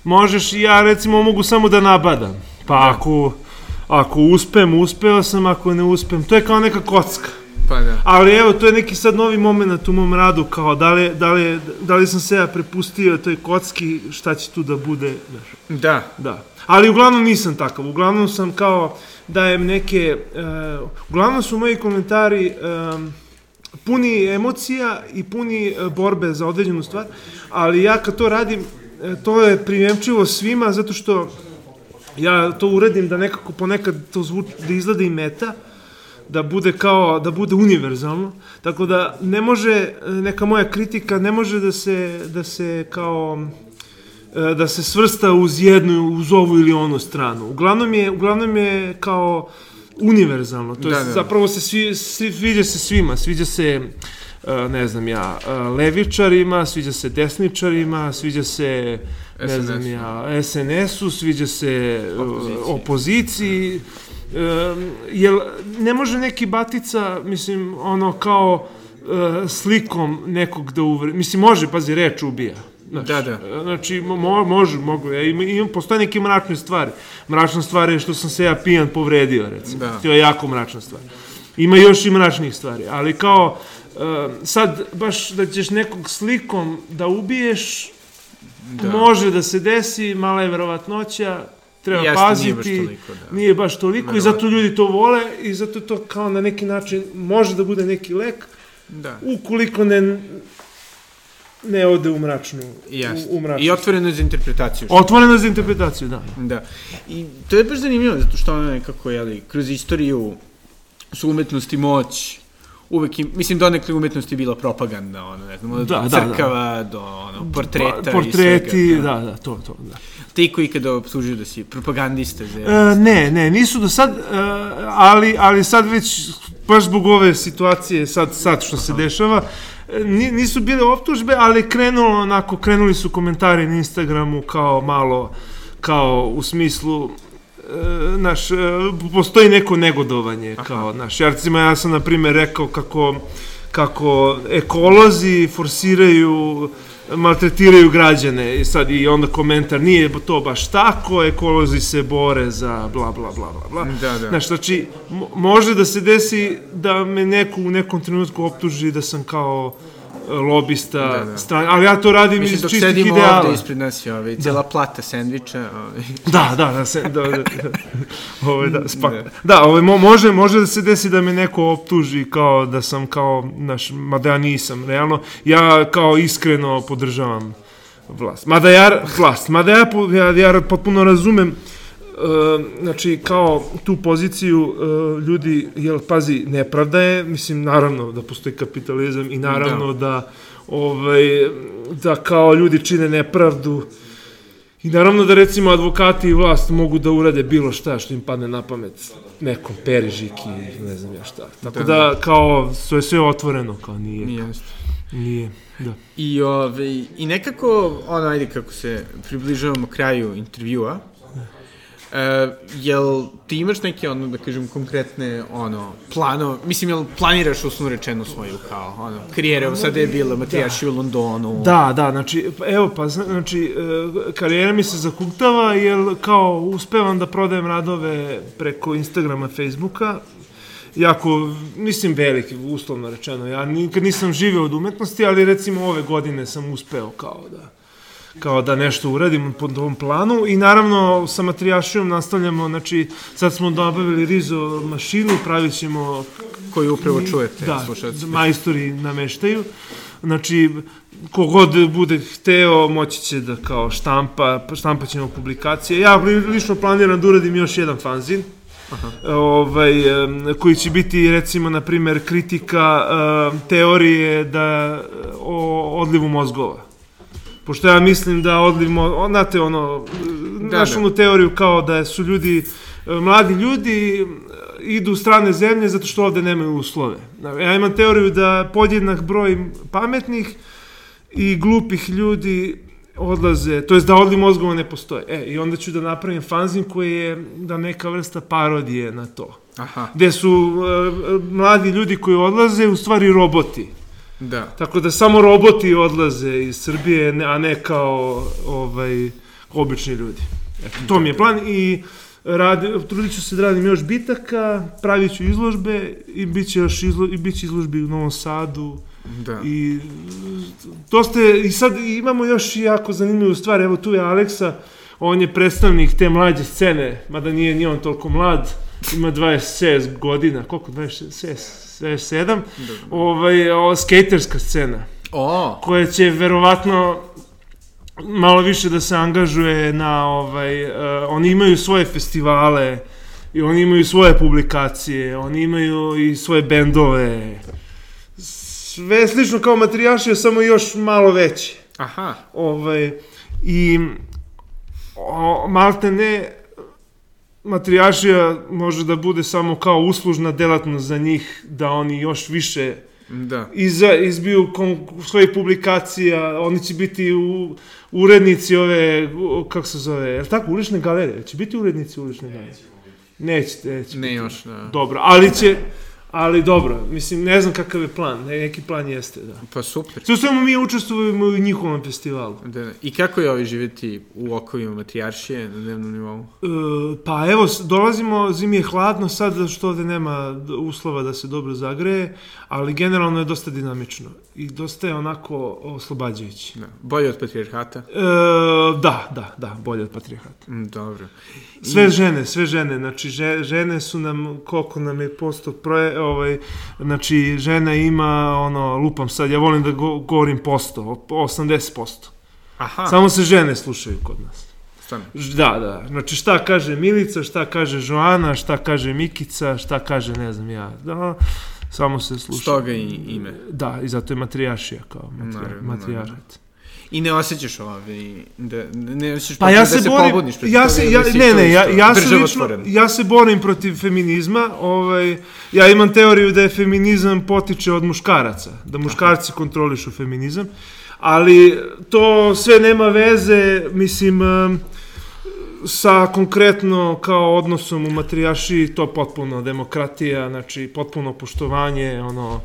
možeš i ja recimo mogu samo da nabadam, pa Da. ako, ako uspem, uspeo sam, ako ne uspem, to je kao neka kocka. Pa da. Ali evo, to je neki sad novi moment u mom radu, kao da li, da li, da li sam se ja prepustio toj kocki, šta će tu da bude, znaš. Da. Da. Ali uglavnom nisam takav. Uglavnom sam kao dajem neke... Uh, uglavnom su moji komentari um, puni emocija i puni uh, borbe za određenu stvar, ali ja kad to radim, e, to je primjemčivo svima zato što ja to uradim da nekako ponekad to zvuči, da izgleda i meta, da bude kao, da bude univerzalno, tako da ne može, e, neka moja kritika ne može da se, da se kao, e, da se svrsta uz jednu, uz ovu ili onu stranu. Uglavnom je, uglavnom je kao univerzalno, to Da, je da. zapravo se svi, svi, sviđa se svima, sviđa se e, ne znam ja, e, levičarima, sviđa se desničarima, sviđa se ne znam SNS-u. ja, SNS-u, sviđa se e, Opoziciji. opoziciji, Um, jel ne može neki batica, mislim, ono kao slikom nekog da uvre... Mislim, može, pazi, reč ubija. Znaš, Da, da. e, Znači, mo, mo- može, mogu. Ja imam, imam, postoje neke mračne stvari. Mračna stvar je što sam se ja pijan povredio, recimo. Da. To je jako mračna stvar. Ima još i mračnih stvari, ali kao e, sad baš da ćeš nekog slikom da ubiješ, Da. može da se desi, mala je verovatnoća, treba Jeste, nije baš paziti. toliko, da. Nije baš toliko i zato ljudi to vole i zato to kao na neki način može da bude neki lek Da. ukoliko ne ne ode u mračnu, Jeste. u, u mračnu. I otvoreno je za interpretaciju. Otvoreno za interpretaciju, da. Da. I to je baš zanimljivo, zato što ono nekako, jeli, kroz istoriju su umetnost i moć uvek, im, mislim, donekle umetnost je bila propaganda, ono, ne znam, od Da, da, crkava do ono, portreta Pa, portreti, i svega. da, da, to, to, da. Ti koji kada opslužuju da si propagandista za... E, ne, ne, nisu do sad, e, ali, ali sad već, baš zbog ove situacije, sad, sad što se dešava, e, ni- nisu bile optužbe, ali krenulo onako, krenuli su komentari na Instagramu kao malo, kao u smislu, e, naš, postoji neko negodovanje, kao, naš, ja recimo, ja sam, na primjer, rekao kako, kako ekolozi forsiraju maltretiraju građane i sad i onda komentar nije to baš tako, ekolozi se bore za bla bla bla bla bla. Da, da. Znaš, znači, mo- može da se desi da me neko u nekom trenutku optuži da sam kao e, lobista Da, da. stran, ali ja to radim Mislim, iz dok čistih sedimo ideala. ovde ispred nas je ovaj, cijela plata sendviča. Ovaj. Da, da, da, se, da, da, da, ovaj, da, spak, Da. da, ovaj, mo, može, može da se desi da me neko optuži kao da sam kao, naš, mada ja nisam, realno, ja kao iskreno podržavam vlast. Mada ja, vlast, mada ja, ja, ja potpuno razumem znači, kao tu poziciju uh, ljudi, jel, pazi, nepravda je, mislim, naravno da postoji kapitalizam i naravno da, da ovaj, da kao ljudi čine nepravdu, I naravno da recimo advokati i vlast mogu da urade bilo šta što im padne na pamet nekom perižiki, ne znam ja šta. Tako da, da kao, to je sve otvoreno, kao nije. Nije. Nije, da. I, ove, I nekako, ono, ajde kako se približavamo kraju intervjua, Uh, jel ti imaš neke, ono, da kažem, konkretne, ono, plano, mislim, jel planiraš uslovno rečeno svoju, kao, ono, karijere, evo sada je bila matrijaši da. u Londonu. Da, da, znači, evo, pa, znači, uh, karijera mi se zakuktava, jer, kao, uspevam da prodajem radove preko Instagrama, Facebooka, jako, mislim, veliki, uslovno rečeno. Ja nikad nisam živeo od umetnosti, ali recimo ove godine sam uspeo kao da kao da nešto uradim po tom planu i naravno sa matrijašijom nastavljamo, znači sad smo dobavili rizo mašinu, pravit ćemo koju upravo čujete, da, slušajte. majstori nameštaju. Znači, kogod bude hteo, moći će da kao štampa, štampa ćemo publikacije. Ja lično planiram da uradim još jedan fanzin, Aha. ovaj, koji će biti recimo na primer kritika teorije da o odlivu mozgova pošto ja mislim da odlivimo, znate ono, da, našu da. teoriju kao da su ljudi, e, mladi ljudi idu u strane zemlje zato što ovde nemaju uslove. Ja imam teoriju da podjednak broj pametnih i glupih ljudi odlaze, to jest da odliv mozgova ne postoje. E, i onda ću da napravim fanzin koji je da neka vrsta parodije na to. Aha. Gde su uh, mladi ljudi koji odlaze u stvari roboti. Da. Tako da samo roboti odlaze iz Srbije, a ne kao ovaj, obični ljudi. Eto, to mi je plan i radi, trudit ću se da radim još bitaka, pravit ću izložbe i bit će još izlo, i bit će izložbe u Novom Sadu. Da. I to ste, i sad imamo još jako zanimljivu stvar, evo tu je Aleksa, on je predstavnik te mlađe scene, mada nije ni on toliko mlad, ima 26 godina, koliko 26, 27, ovaj, o, skaterska scena. O. Koja će verovatno malo više da se angažuje na ovaj uh, oni imaju svoje festivale i oni imaju svoje publikacije, oni imaju i svoje bendove. Sve slično kao matrijaši, samo još malo veće. Aha. Ovaj i o, malte ne matrijašija može da bude samo kao uslužna delatnost za njih, da oni još više da. Iza, izbiju kon, svojih publikacija, oni će biti u, urednici ove, kako se zove, je li tako, ulične galerije? Će biti urednici ulične galerije? Nećete, neće. Ne još, da. Dobro, ali će, Ali dobro, mislim, ne znam kakav je plan, neki plan jeste, da. Pa super. Sve samo mi učestvujemo u njihovom festivalu. Da, da. I kako je ovi živeti u okovima matrijaršije na dnevnom nivou? E, pa evo, dolazimo, zimi je hladno sad, što ovde nema uslova da se dobro zagreje, ali generalno je dosta dinamično i dosta je onako oslobađajući. Da. Bolje od patrijarhata? E, da, da, da, bolje od patrijarhata. Mm, dobro. I... Sve žene, sve žene, znači žene su nam, koliko nam je posto proje, ovaj, znači, žena ima, ono, lupam sad, ja volim da go, govorim posto, 80%. Aha. Samo se žene slušaju kod nas. Stane. Da, da. Znači šta kaže Milica, šta kaže Joana, šta kaže Mikica, šta kaže ne znam ja. Da, samo se sluša. Stoga i ime. Da, i zato je matrijašija kao matrijarat. I ne osjećaš ovaj, da, ne osjećaš pa ja da se, da se borim, pobudniš ja se, ja, ne, ne, ja, ja se lično, ja se borim protiv feminizma, ovaj, ja imam teoriju da je feminizam potiče od muškaraca, da muškarci kontrolišu feminizam, ali to sve nema veze, mislim, sa konkretno kao odnosom u matrijaši, to potpuno demokratija, znači potpuno poštovanje, ono,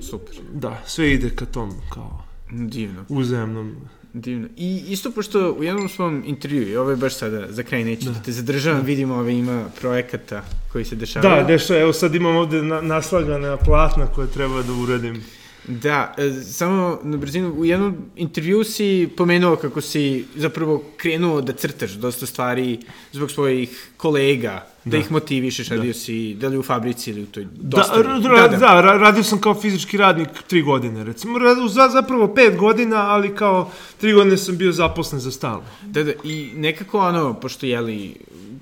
Super. Da, sve ide ka tom, kao Divno. Uzajemnom. Divno. I isto pošto u jednom svom intervju, i ovo je baš sada, za kraj neću da, da te zadržavam, da. vidimo ove ima projekata koji se dešavaju. Da, dešava, evo sad imam ovde na, naslagane platna koje treba da uradim. Da, e, samo na brzinu, u jednom intervju si pomenuo kako si zapravo krenuo da crtaš dosta stvari zbog svojih kolega, da, da ih motivišeš, radio da. si da li u fabrici ili u toj dostavi. Da, da, da, da, radio sam kao fizički radnik tri godine, recimo, za, zapravo pet godina, ali kao tri godine sam bio zaposlen za stalno. Da, da, i nekako ono, pošto jeli,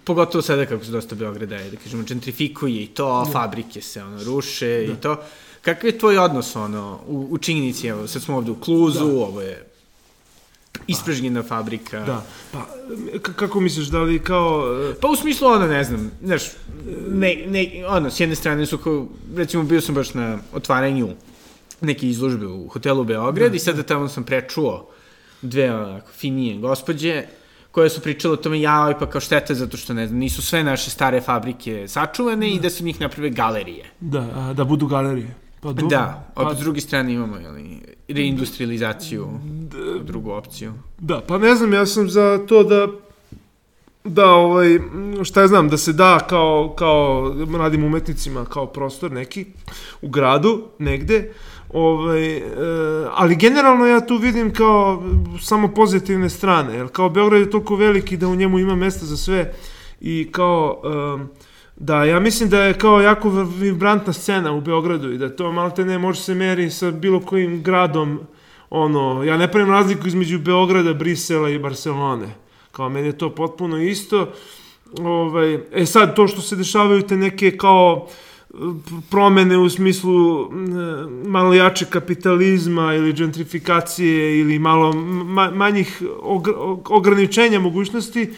pogotovo sada kako se dosta Beograda je, da kažemo, gentrifikuje i to, fabrike se ono, ruše i to. Kakav je tvoj odnos ono, u, u činjenici, evo, sad smo ovde u Kluzu, ovo je ispražnjena fabrika. Da, pa kako misliš, da li kao... e, Pa u smislu ono, ne znam, znaš, ne, ne, ono, s jedne strane su kao, recimo bio sam baš na otvaranju neke izložbe u hotelu Beograd i sada tamo sam prečuo dve onako finije gospođe koje su pričale o tome, jao, pa kao šteta zato što, ne znam, nisu sve naše stare fabrike sačuvane i da se u njih naprave galerije. Da, a, da budu galerije. Pa dobro. Da, pa, opet s druge strane imamo, jeli, reindustrializaciju, drugu opciju. Da, pa ne znam, ja sam za to da da ovaj šta ja znam da se da kao kao mladim umetnicima kao prostor neki u gradu negde ovaj e, ali generalno ja tu vidim kao samo pozitivne strane jer kao Beograd je toliko veliki da u njemu ima mesta za sve i kao em, da ja mislim da je kao jako vibrantna scena u Beogradu i da to malte ne može se meri sa bilo kojim gradom ono, ja ne pravim razliku između Beograda, Brisela i Barcelone. Kao meni je to potpuno isto. Ovaj, e sad, to što se dešavaju te neke kao p- promene u smislu malo jače kapitalizma ili gentrifikacije ili malo ma, manjih og, og, ograničenja mogućnosti,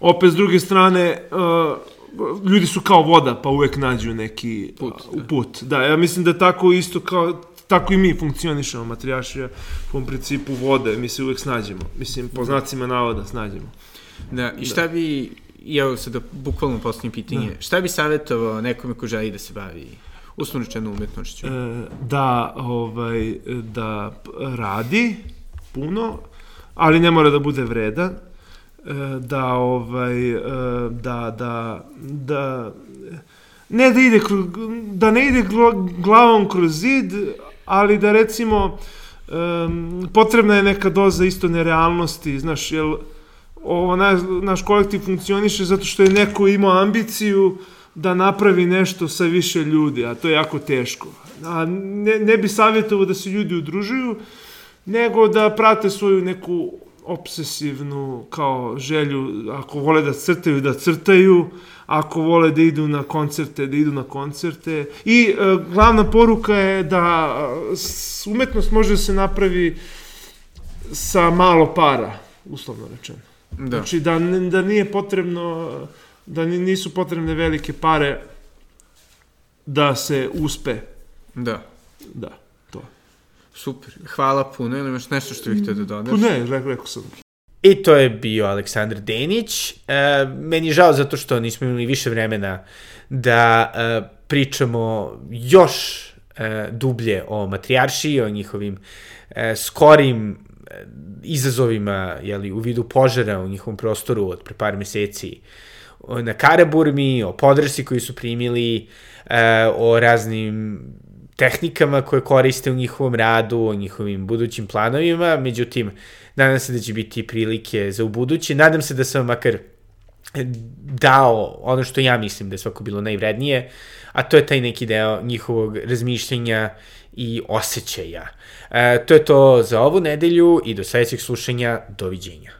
opet s druge strane uh, ljudi su kao voda pa uvek nađu neki Put, uh, put. Da, ja mislim da tako isto kao tako i mi funkcionišemo, matrijašija po principu vode, mi se uvek snađemo. Mislim, po znacima navoda snađemo. Da, i šta bi, i evo sada bukvalno posljednje pitanje, šta bi savjetovao nekome ko želi da se bavi uslovničenom umetnošću? E, da, ovaj, da radi puno, ali ne mora da bude vredan. E, da, ovaj, e, da, da, da, ne da ide, da ne ide gla- glavom kroz zid, ali da recimo um, potrebna je neka doza isto nerealnosti, znaš, jel ovo, naš, naš kolektiv funkcioniše zato što je neko imao ambiciju da napravi nešto sa više ljudi, a to je jako teško. A ne, ne bi savjetovao da se ljudi udružuju, nego da prate svoju neku obsesivnu kao želju, ako vole da crtaju, da crtaju, ako vole da idu na koncerte, da idu na koncerte. I e, glavna poruka je da e, umetnost može da se napravi sa malo para, uslovno rečeno. Da, Znači da, da nije potrebno, da ni- nisu potrebne velike pare da se uspe. da. Da. Super, hvala puno, ili imaš nešto što bih htio da dodaš? Pa ne, rekao, rekao sam. I to je bio Aleksandar Denić. E, meni je žao zato što nismo imali više vremena da e, pričamo još e, dublje o matrijaršiji, o njihovim e, skorim e, izazovima jeli, u vidu požara u njihovom prostoru od pre par meseci o- na Karaburmi, o podršci koju su primili, e, o raznim tehnikama koje koriste u njihovom radu, o njihovim budućim planovima, međutim, nadam se da će biti prilike za u buduće. Nadam se da sam makar dao ono što ja mislim da je svako bilo najvrednije, a to je taj neki deo njihovog razmišljenja i osjećaja. E, to je to za ovu nedelju i do sledećeg slušanja. Doviđenja.